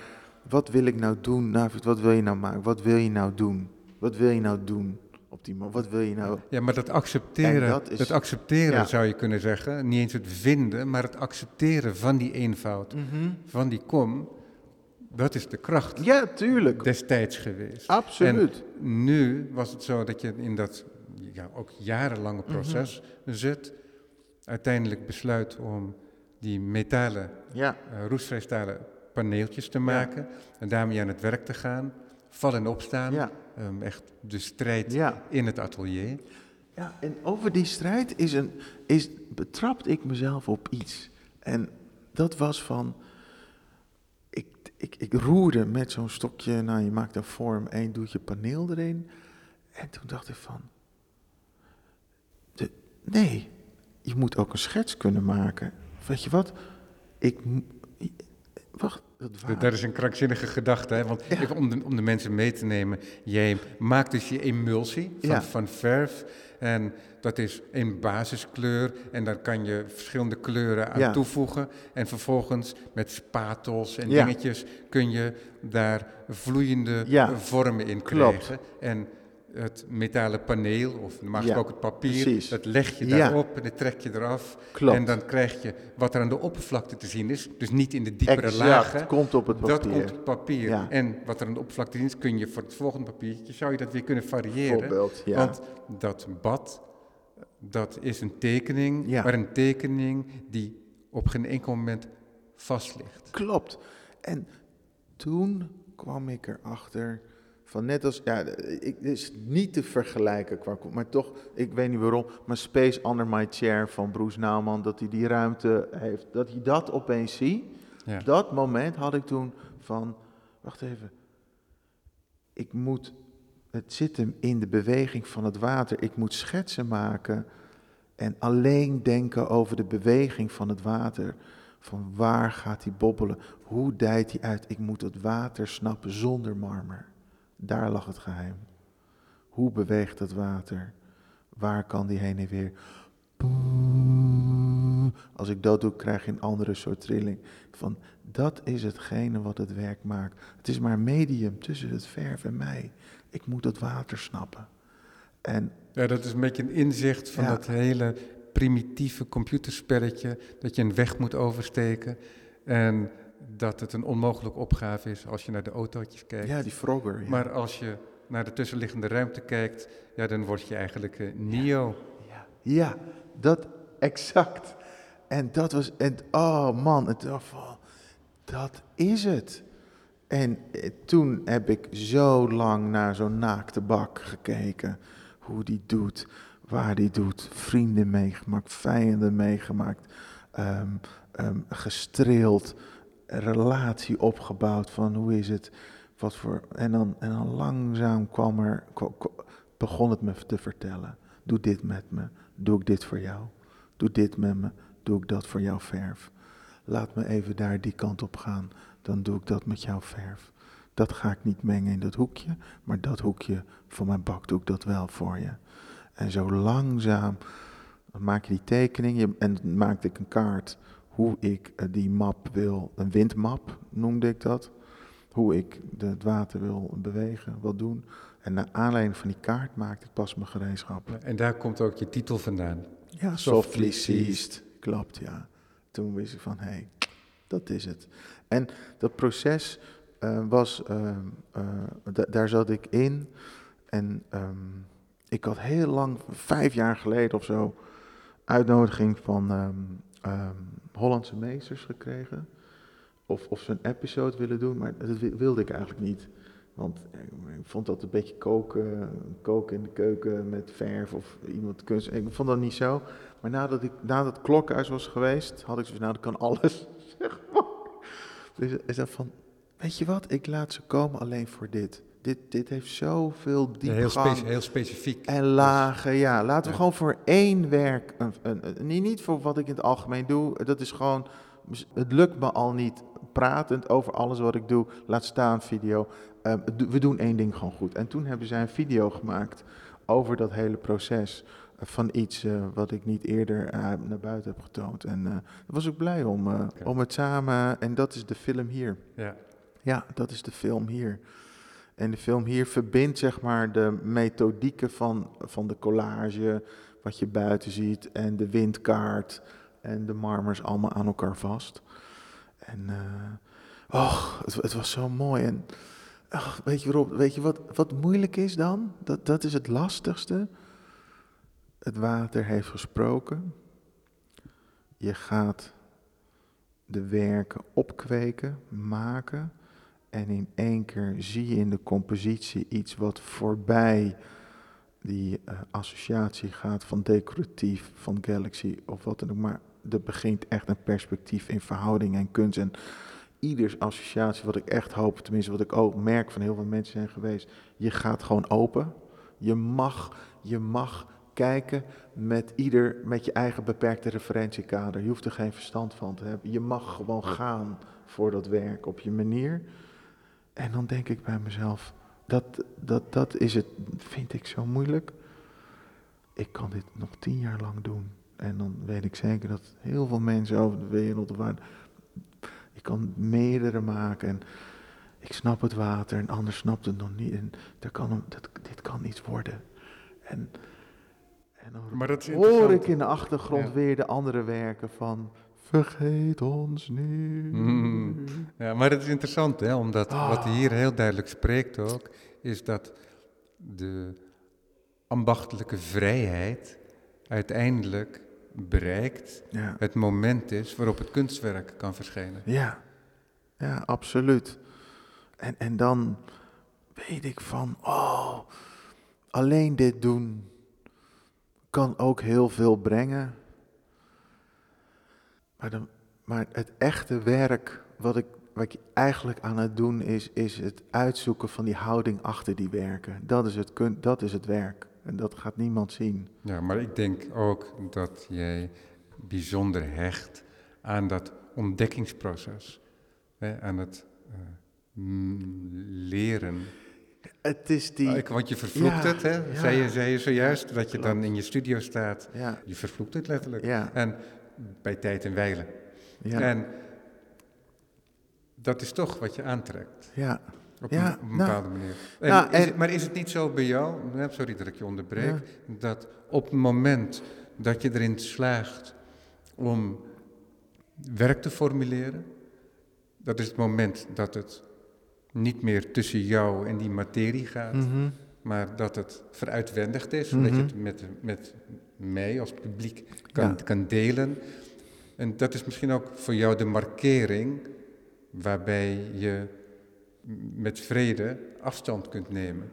wat wil ik nou doen, Navid? Wat wil je nou maken? Wat wil je nou doen? Wat wil je nou doen op die man? Wat wil je nou? Ja, maar dat accepteren, En dat, dat is- accepteren Ja. zou je kunnen zeggen, niet eens het vinden, maar het accepteren van die eenvoud, van die kom, dat is de kracht Ja, tuurlijk. destijds geweest. Absoluut. En nu was het zo dat je in dat ja, ook jarenlange Mhm. proces zit, uiteindelijk besluit om die metalen, Ja, uh, roestvrij stalen paneeltjes te maken en daarmee aan het werk te gaan, vallen en opstaan, ja, Ehm, echt de strijd in het atelier. Ja, en over die strijd is een, is, betrapte ik mezelf op iets. En dat was van, ik, ik, ik roerde met zo'n stokje, nou je maakt een vorm en je doet je paneel erin. En toen dacht ik van, de, nee, je moet ook een schets kunnen maken. Weet je wat, ik, wacht, dat is een krankzinnige gedachte, hè? want Ja. even om, de, om de mensen mee te nemen. Jij maakt dus je emulsie van, Ja. van verf en dat is een basiskleur en daar kan je verschillende kleuren aan Ja. toevoegen. En vervolgens met spatels en Ja. dingetjes kun je daar vloeiende Ja. vormen in Klopt. krijgen. En het metalen paneel, of normaal Ja, gesproken het papier, precies. dat leg je Ja. daarop en dat trek je eraf. Klopt. En dan krijg je wat er aan de oppervlakte te zien is, dus niet in de diepere exact, lagen. komt op het Dat papier. komt op het papier. Ja. En wat er aan de oppervlakte te zien is, kun je voor het volgende papiertje, zou je dat weer kunnen variëren. Ja. Want dat bad, dat is een tekening, Ja. maar een tekening die op geen enkel moment vast ligt. Klopt. En toen kwam ik erachter van net als, ja, ik, het is niet te vergelijken qua, maar toch, ik weet niet waarom, maar Space Under My Chair van Bruce Nauman, dat hij die ruimte heeft, dat hij dat opeens ziet. Ja. Dat moment had ik toen van, wacht even, ik moet, het zit hem in de beweging van het water, ik moet schetsen maken en alleen denken over de beweging van het water. Van waar gaat hij bobbelen? Hoe dijt hij uit? Ik moet het water snappen zonder marmer. Daar lag het geheim. Hoe beweegt het water? Waar kan die heen en weer? Als ik dat doe, krijg je een andere soort trilling. Van dat is hetgene wat het werk maakt. Het is maar medium tussen het verf en mij. Ik moet het water snappen. En Ja, dat is een beetje een inzicht van Ja. dat hele primitieve computerspelletje, dat je een weg moet oversteken en dat het een onmogelijke opgave is als je naar de autootjes kijkt. ja, die Frogger. Ja. Maar als je naar de tussenliggende ruimte kijkt, ja, dan word je eigenlijk eh, Neo. Ja, ja, dat exact. En dat was, en oh man, het van, dat is het. En eh, toen heb ik zo lang naar zo'n naakte bak gekeken. Hoe die doet, waar die doet. Vrienden meegemaakt, vijanden meegemaakt. ehm, ehm, gestreeld, relatie opgebouwd van hoe is het, wat voor... En dan, en dan langzaam kwam er, begon het me te vertellen. Doe dit met me, doe ik dit voor jou. Doe dit met me, doe ik dat voor jouw verf. Laat me even daar die kant op gaan, dan doe ik dat met jouw verf. Dat ga ik niet mengen in dat hoekje, maar dat hoekje van mijn bak doe ik dat wel voor je. En zo langzaam maak je die tekening en maakte ik een kaart hoe ik eh, die map wil, een windmap noemde ik dat. Hoe ik het water wil bewegen, wil doen. En naar aanleiding van die kaart maakte ik pas mijn gereedschap. En daar komt ook je titel vandaan. Ja, softly seized. Klopt, ja. Toen wist ik van, hé, hey, dat is het. En dat proces uh, was, uh, uh, daar zat ik in. En um, ik had heel lang, vijf jaar geleden of zo, uitnodiging van um, um, Hollandse meesters gekregen. Of, of ze een episode willen doen, maar dat wilde ik eigenlijk niet. Want ik vond dat een beetje koken, koken in de keuken met verf of iemand kunst. Ik vond dat niet zo. Maar nadat ik nadat het klokhuis was geweest, had ik zoiets, nou dat kan alles, zeg maar. Dus is dat van, weet je wat, ik laat ze komen alleen voor dit. Dit, dit heeft zoveel diepgang. heel, heel, specifiek. En lagen, ja. Laten we ja. gewoon voor één werk, een, een, een, niet voor wat ik in het algemeen doe. Dat is gewoon, het lukt me al niet pratend over alles wat ik doe. Laat staan video. Um, we doen één ding gewoon goed. En toen hebben zij een video gemaakt over dat hele proces van iets uh, wat ik niet eerder uh, naar buiten heb getoond. En daar was ik blij om, okay. om het samen, en dat is de film hier. Ja. ja, dat is de film hier. En de film hier verbindt zeg maar de methodieken van, van de collage, wat je buiten ziet, en de windkaart en de marmers allemaal aan elkaar vast. En oh, het, was zo mooi. En weet je, Rob, weet je wat, wat moeilijk is dan? Dat, dat is het lastigste. Het water heeft gesproken. Je gaat de werken opkweken, maken. En in één keer zie je in de compositie iets wat voorbij die uh, associatie gaat van decoratief, van galaxy of wat dan ook. Maar er begint echt een perspectief in verhouding en kunst. En ieders associatie, wat ik echt hoop, tenminste wat ik ook merk van heel veel mensen zijn geweest, je gaat gewoon open. Je mag, je mag kijken met ieder met je eigen beperkte referentiekader. Je hoeft er geen verstand van te hebben. Je mag gewoon gaan voor dat werk op je manier. En dan denk ik bij mezelf, dat, dat, dat is het, vind ik zo moeilijk. Ik kan dit nog tien jaar lang doen. En dan weet ik zeker dat heel veel mensen over de wereld, waar, je kan meerdere maken. En ik snap het water en anders snapt het nog niet. En er kan, dat, dit kan iets worden. En en dan maar dat hoor ik in de achtergrond ja. weer de andere werken van vergeet ons niet. Mm. Ja, maar dat is interessant, hè, omdat oh. wat hier heel duidelijk spreekt ook, is dat de ambachtelijke vrijheid uiteindelijk bereikt ja. het moment is waarop het kunstwerk kan verschijnen. Ja, ja absoluut. En, en dan weet ik van, oh, alleen dit doen kan ook heel veel brengen. Maar, de, maar het echte werk wat ik, wat ik eigenlijk aan het doen is, is het uitzoeken van die houding achter die werken. Dat is het, kun, dat is het werk. En dat gaat niemand zien. Ja, maar ik denk ook dat jij bijzonder hecht aan dat ontdekkingsproces. Hè, aan het uh, leren het is die... Ik, want je vervloekt Ja, het, hè? ja. Zei, je, zei je zojuist, dat je dan in je studio staat. Ja, Je vervloekt het letterlijk. ja, En bij tijd en wijlen. ja, En dat is toch wat je aantrekt. ja. Op, Ja, een, op een nou, bepaalde manier. En nou, is het- maar is het niet zo bij jou, sorry dat ik je onderbreek, Ja. dat op het moment dat je erin slaagt om werk te formuleren, dat is het moment dat het niet meer tussen jou en die materie gaat, Mhm. maar dat het veruitwendigd is, je Mhm. het met, met mij als publiek kan, Ja. kan delen. En dat is misschien ook voor jou de markering waarbij je met vrede afstand kunt nemen.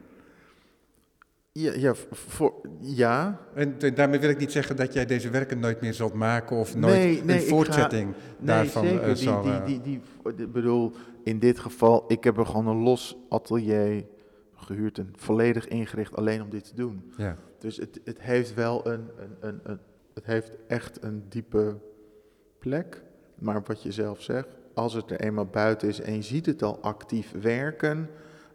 Ja, ja, voor, ja. En daarmee wil ik niet zeggen dat jij deze werken nooit meer zult maken of nooit Nee, nee, een voortzetting Nee, daarvan zeker. eh, die, zal... die, eh, die, die, ik bedoel, in dit geval, ik heb er gewoon een los atelier gehuurd en volledig ingericht alleen om dit te doen. ja. Dus het, het heeft wel een, een, een, een, het heeft echt een diepe plek. Maar wat je zelf zegt, als het er eenmaal buiten is en je ziet het al actief werken,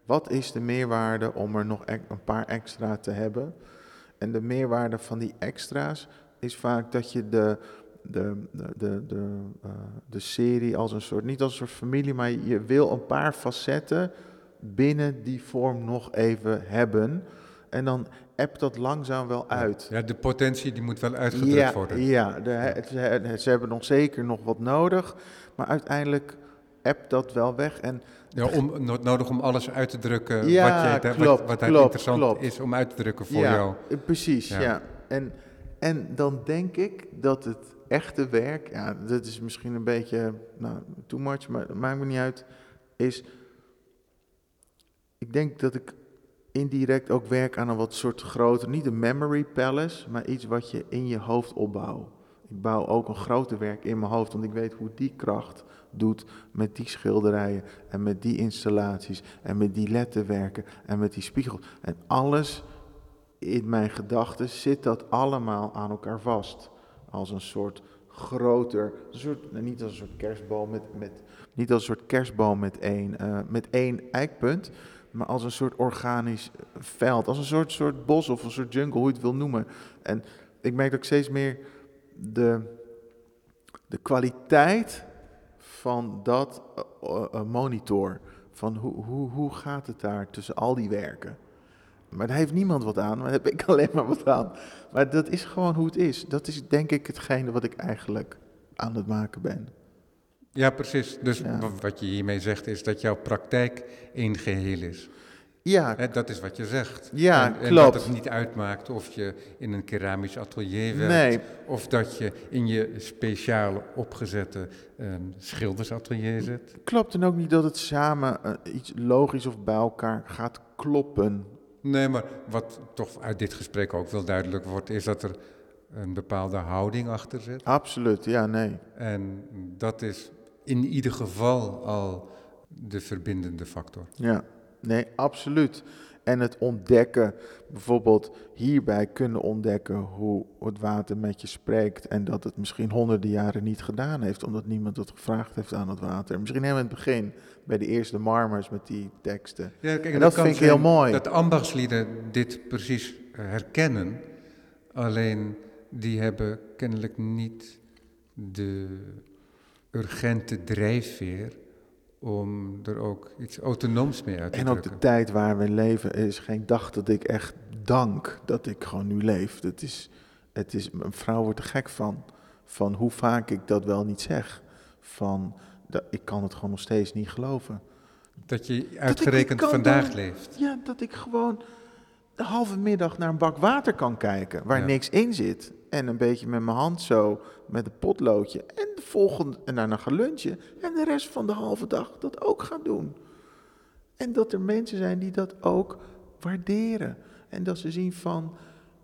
wat is de meerwaarde om er nog e- een paar extra te hebben? En de meerwaarde van die extra's is vaak dat je de, de, de, de, de, eh, de serie als een soort, niet als een soort familie, maar je wil een paar facetten binnen die vorm nog even hebben. En dan appt dat langzaam wel uit. Ja, de potentie die moet wel uitgedrukt ja, worden. Ja, de, het- ze, hebben nog zeker nog wat nodig, maar uiteindelijk appt dat wel weg. En Ja, om, no- nodig om alles uit te drukken Ja, wat, jij, klopt, wat, wat klopt, interessant klopt. is om uit te drukken voor ja, jou. eh, Precies, Ja. ja. En, en dan denk ik dat het echte werk, ja, dat is misschien een beetje nou, too much, maar dat maakt me niet uit, is, ik denk dat ik indirect ook werk aan een wat soort groter, niet een memory palace, maar iets wat je in je hoofd opbouwt. Ik bouw ook een groter werk in mijn hoofd, want ik weet hoe die kracht doet met die schilderijen en met die installaties en met die letterwerken en met die spiegels. En alles in mijn gedachten zit dat allemaal aan elkaar vast. Als een soort groter, soort, nou, niet als een soort kerstboom met, met, niet als een soort kerstboom met één, eh, met één eikpunt, maar als een soort organisch veld, als een soort, soort bos of een soort jungle, hoe je het wil noemen. En ik merk dat ik steeds meer de, de kwaliteit van dat eh, eh, monitor, van hoe, hoe, hoe gaat het daar tussen al die werken. Maar daar heeft niemand wat aan, maar daar heb ik alleen maar wat aan. Maar dat is gewoon hoe het is. Dat is denk ik hetgene wat ik eigenlijk aan het maken ben. Ja, precies. Dus Ja. wat je hiermee zegt is dat jouw praktijk één geheel is. Ja, dat is wat je zegt. Ja, en, en klopt. dat het niet uitmaakt of je in een keramisch atelier werkt. nee, Of dat je in je speciaal opgezette ehm, schildersatelier zit. klopt en ook niet dat het samen eh, iets logisch of bij elkaar gaat kloppen. Nee, maar wat toch uit dit gesprek ook wel duidelijk wordt, is dat er een bepaalde houding achter zit. Absoluut, ja, nee. En dat is in ieder geval al de verbindende factor. Ja, nee, absoluut. En het ontdekken, bijvoorbeeld hierbij kunnen ontdekken hoe het water met je spreekt en dat het misschien honderden jaren niet gedaan heeft, omdat niemand het gevraagd heeft aan het water. Misschien helemaal in het begin, bij de eerste marmers met die teksten. Ja, kijk, En dat kan vind ik heel mooi. Dat ambachtslieden dit precies eh, herkennen, alleen die hebben kennelijk niet de urgente drijfveer om er ook iets autonooms mee uit te En ook drukken. de tijd waar we leven is geen dag dat ik echt dank dat ik gewoon nu leef. Het is, het is, mijn vrouw wordt er gek van, van hoe vaak ik dat wel niet zeg. Van, dat, ik kan het gewoon nog steeds niet geloven. Dat je uitgerekend vandaag dan- leeft. Ja, dat ik gewoon de halve middag naar een bak water kan kijken waar Ja. niks in zit. En een beetje met mijn hand zo, met een potloodje. En de volgende, en daarna gaan lunchen. En de rest van de halve dag dat ook gaan doen. En dat er mensen zijn die dat ook waarderen. En dat ze zien van,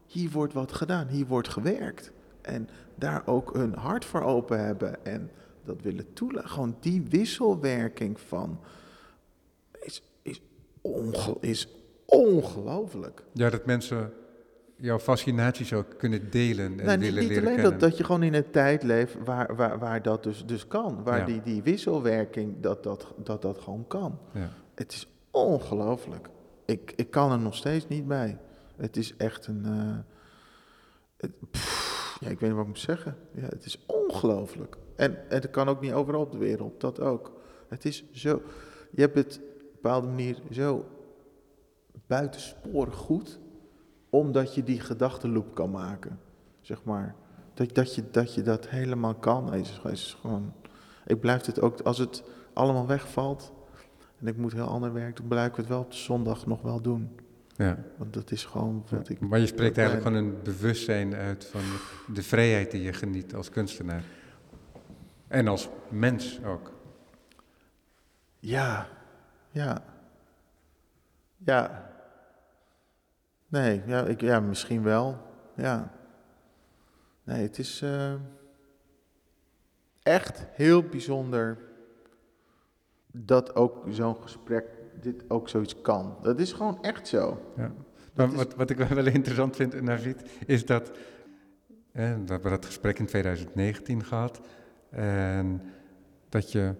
hier wordt wat gedaan, hier wordt gewerkt. En daar ook hun hart voor open hebben en dat willen toelaten. Gewoon die wisselwerking van is, is, is ongelooflijk. Ja, dat mensen jouw fascinatie zou kunnen delen en Nou, niet willen niet leren alleen dat, dat je gewoon in een tijd leeft waar, waar, waar dat dus, dus kan. Waar Ja. die, die wisselwerking, dat dat, dat dat gewoon kan. Ja. Het is ongelooflijk. Ik, ik kan er nog steeds niet bij. Het is echt een. eh, het- pff, ja, ik weet niet wat ik moet zeggen. Ja, het is ongelooflijk. En, en het kan ook niet overal op de wereld, dat ook. Het is zo. Je hebt het op een bepaalde manier zo buitensporig goed, omdat je die gedachtenloop kan maken. Zeg maar. Dat, dat, je, dat je dat helemaal kan. Is, is gewoon, ik blijf het ook, als het allemaal wegvalt, en ik moet heel ander werk doen, blijf ik het wel op zondag nog wel doen. Ja. Want dat is gewoon wat ik... Maar je spreekt eigenlijk van een bewustzijn uit van de vrijheid die je geniet als kunstenaar. En als mens ook. Ja, ja. Ja. Nee, ja, ik, ja misschien wel. Ja. Nee, het is eh, echt heel bijzonder dat ook zo'n gesprek, dit ook zoiets kan. Dat is gewoon echt zo. Ja. Maar wat, wat ik wel interessant vind, Navid, is dat, eh, dat we dat gesprek in 2019 gehad. En dat je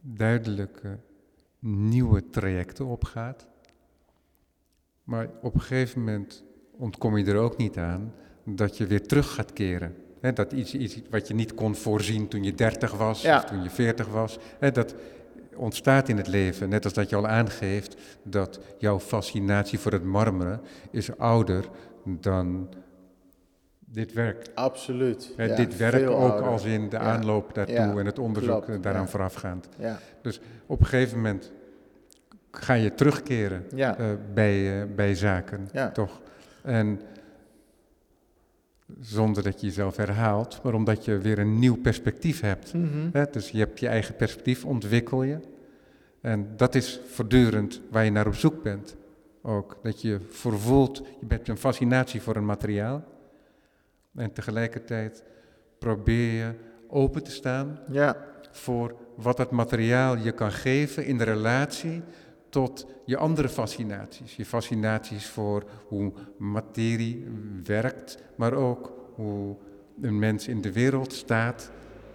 duidelijke nieuwe trajecten opgaat. Maar op een gegeven moment ontkom je er ook niet aan dat je weer terug gaat keren dat iets, iets wat je niet kon voorzien toen je 30 was Ja. of toen je 40 was. Hè, dat ontstaat in het leven, net als dat je al aangeeft dat jouw fascinatie voor het marmeren is ouder dan dit werk. Absoluut. Ja, dit werk ook ouder. als in de Ja. aanloop daartoe en het onderzoek klopt, daaraan ja. voorafgaand. Ja, Op een gegeven moment ga je terugkeren ja. eh, bij, eh, bij zaken, Ja. toch? En zonder dat je jezelf herhaalt, maar omdat je weer een nieuw perspectief hebt. Mhm. Hè? Dus je hebt je eigen perspectief, ontwikkel je. En dat is voortdurend waar je naar op zoek bent. Ook dat je voorvoelt, je hebt een fascinatie voor een materiaal. En tegelijkertijd probeer je open te staan ja, voor wat dat materiaal je kan geven in de relatie tot je andere fascinaties. Je fascinaties voor hoe materie werkt, maar ook hoe een mens in de wereld staat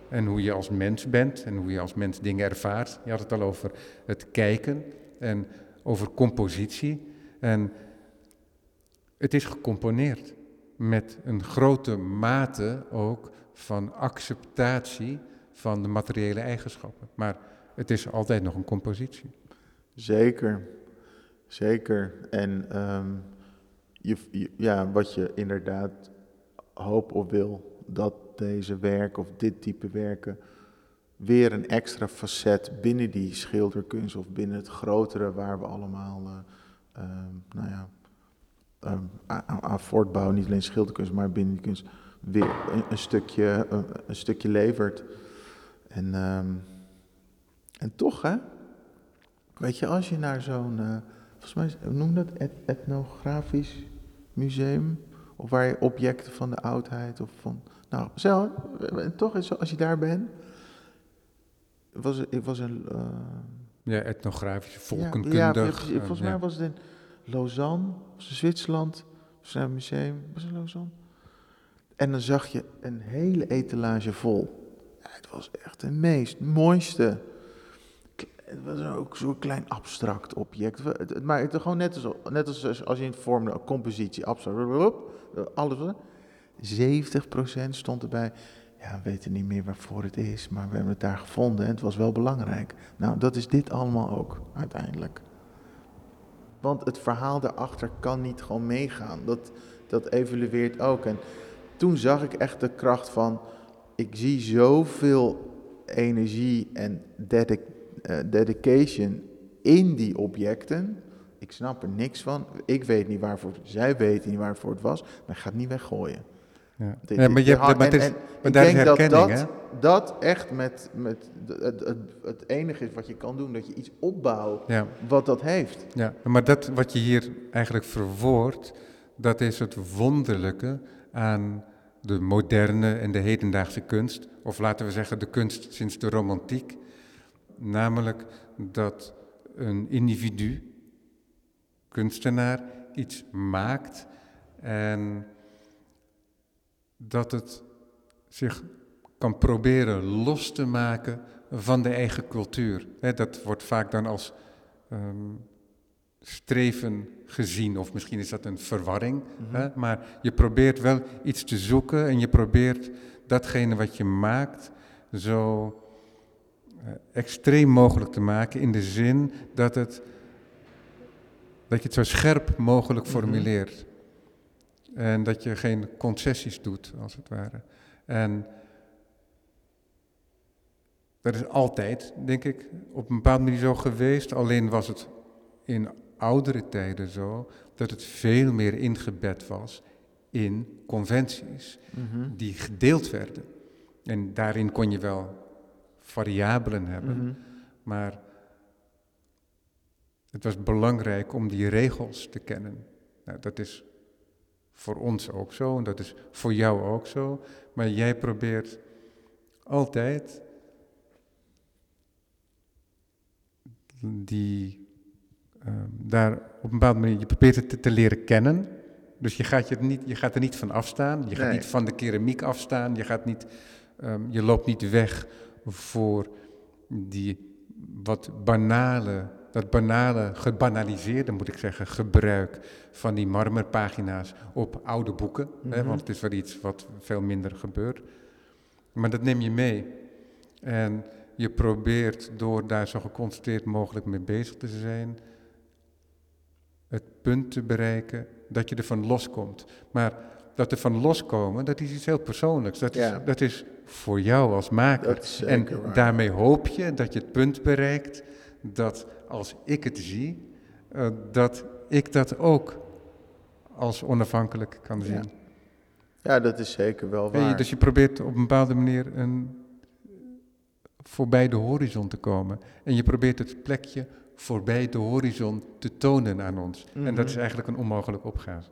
en hoe je als mens bent en hoe je als mens dingen ervaart. Je had het al over het kijken en over compositie. En het is gecomponeerd met een grote mate ook van acceptatie van de materiële eigenschappen. Maar het is altijd nog een compositie. Zeker. Zeker. En ehm, je, ja, wat je inderdaad hoopt of wil, dat deze werken of dit type werken weer een extra facet binnen die schilderkunst of binnen het grotere waar we allemaal, eh, ehm, nou ja, ehm, aan- voortbouwen, niet alleen schilderkunst, maar binnen die kunst, weer een, stukje, een, een stukje levert. En, en toch, hè? Weet je, als je naar zo'n, eh, volgens mij, noem dat, et- etnografisch museum, of waar je objecten van de oudheid of van, nou, zo, en toch, is- als je daar bent, was het, was een, eh, Ja, etnografisch, ja, volkenkundig. Ja, eh, volgens mij was het in Lausanne, of Zwitserland, of zijn museum, was het Lausanne? En dan zag je een hele etalage vol. Ja, het was echt het meest mooiste. Het was ook zo'n klein abstract object. Maar het gewoon net als, net als als je in vormde een compositie, abstract, blub, alles. wat- 70% stond erbij. Ja, we weten niet meer waarvoor het is, maar we hebben het daar gevonden en het was wel belangrijk. Nou, dat is dit allemaal ook, uiteindelijk. Want het verhaal daarachter kan niet gewoon meegaan. Dat, dat evolueert ook. En toen zag ik echt de kracht van, ik zie zoveel energie en dedic- eh, dedication in die objecten. Ik snap er niks van. Ik weet niet waarvoor, zij weten niet waarvoor het was, maar ik ga het niet weggooien. Ja. Dit- Ja, maar, je hebt, maar, het is, en maar daar is herkenning, dat, hè? dat echt met, met het, het, het enige is wat je kan doen, dat je iets opbouwt Ja. wat dat heeft. Ja, maar dat wat je hier eigenlijk verwoordt, dat is het wonderlijke aan de moderne en de hedendaagse kunst. Of laten we zeggen de kunst sinds de romantiek. Namelijk dat een individu, kunstenaar, iets maakt en dat het zich kan proberen los te maken van de eigen cultuur. Dat wordt vaak dan als ehm, streven gezien, of misschien is dat een verwarring. Mhm. hè, maar je probeert wel iets te zoeken en je probeert datgene wat je maakt zo extreem mogelijk te maken in de zin dat, het, dat je het zo scherp mogelijk Mhm. formuleert. En dat je geen concessies doet, als het ware. En dat is altijd, denk ik, op een bepaalde manier zo geweest. Alleen was het in oudere tijden zo dat het veel meer ingebed was in conventies Mhm. die gedeeld werden. En daarin kon je wel variabelen hebben, Mhm. maar het was belangrijk om die regels te kennen. Nou, dat is voor ons ook zo en dat is voor jou ook zo. Maar jij probeert altijd die, ehm, daar op een bepaalde manier, je probeert het te, te leren kennen. Dus je gaat, je, niet, je gaat er niet van afstaan, je gaat Nee. niet van de keramiek afstaan, je, gaat niet, ehm, je loopt niet weg voor die wat banale dat banale, gebanaliseerde moet ik zeggen, gebruik van die marmerpagina's op oude boeken. hè, Mhm. want het is wel iets wat veel minder gebeurt. Maar dat neem je mee. En je probeert door daar zo geconcentreerd mogelijk mee bezig te zijn, het punt te bereiken dat je ervan loskomt. Maar dat er van loskomen, dat is iets heel persoonlijks. Dat is, dat is voor jou als maker. En waar. daarmee hoop je dat je het punt bereikt dat als ik het zie, eh, dat ik dat ook als onafhankelijk kan zien. Ja. Ja, dat is zeker wel je, waar. dus je probeert op een bepaalde manier een, voorbij de horizon te komen. En je probeert het plekje voorbij de horizon te tonen aan ons. En dat is Mhm. eigenlijk een onmogelijke opgave.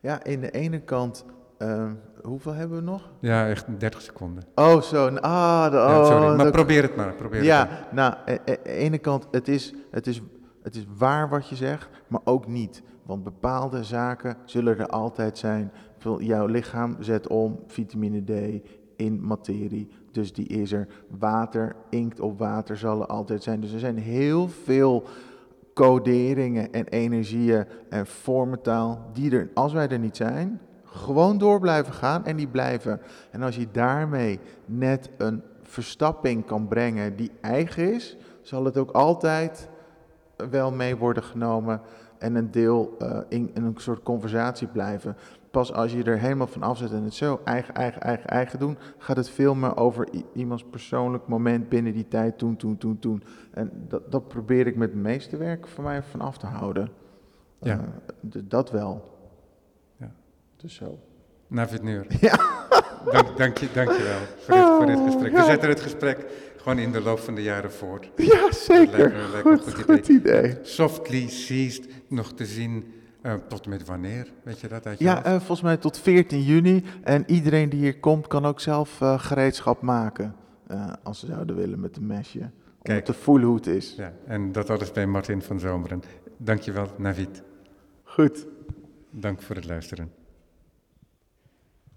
Ja, in de ene kant, ehm, hoeveel hebben we nog? Ja, echt 30 seconden. Oh, zo. Ah, de, oh, Ja, sorry, maar probeer het maar. Probeer het maar. Ja, nou, aan de ene kant, het is, het, is, het is waar wat je zegt, maar ook niet. Want bepaalde zaken zullen er altijd zijn. Jouw lichaam zet om vitamine D in materie, dus die is er. Water, inkt op water zal er altijd zijn. Dus er zijn heel veel coderingen en energieën en vormentaal die er, als wij er niet zijn, gewoon door blijven gaan en die blijven. En als je daarmee net een verstapping kan brengen die eigen is, zal het ook altijd wel mee worden genomen en een deel eh, in, in een soort conversatie blijven. Pas als je er helemaal van afzet en het zo eigen, eigen, eigen, eigen doen, gaat het veel meer over iemands persoonlijk moment binnen die tijd, toen, toen, toen, toen. En dat, dat probeer ik met het meeste werk van mij van af te houden. Ja. Eh, dat wel. Dus zo. Navid Nuur. Ja. Dank, dank, je, dank je wel voor dit, voor dit gesprek. We zetten het gesprek gewoon in de loop van de jaren voort. Ja, zeker. lijkt me- lijkt me goed, goed goed idee. Softly Seized nog te zien eh, tot met wanneer? Weet je dat uit je Ja, eh, volgens mij tot 14 juni. En iedereen die hier komt kan ook zelf eh, gereedschap maken. als ze zouden willen met een mesje. Om te voelen hoe het is. Ja, en dat alles bij Martin van Zomeren. Dankjewel, Navid. Goed. Dank voor het luisteren.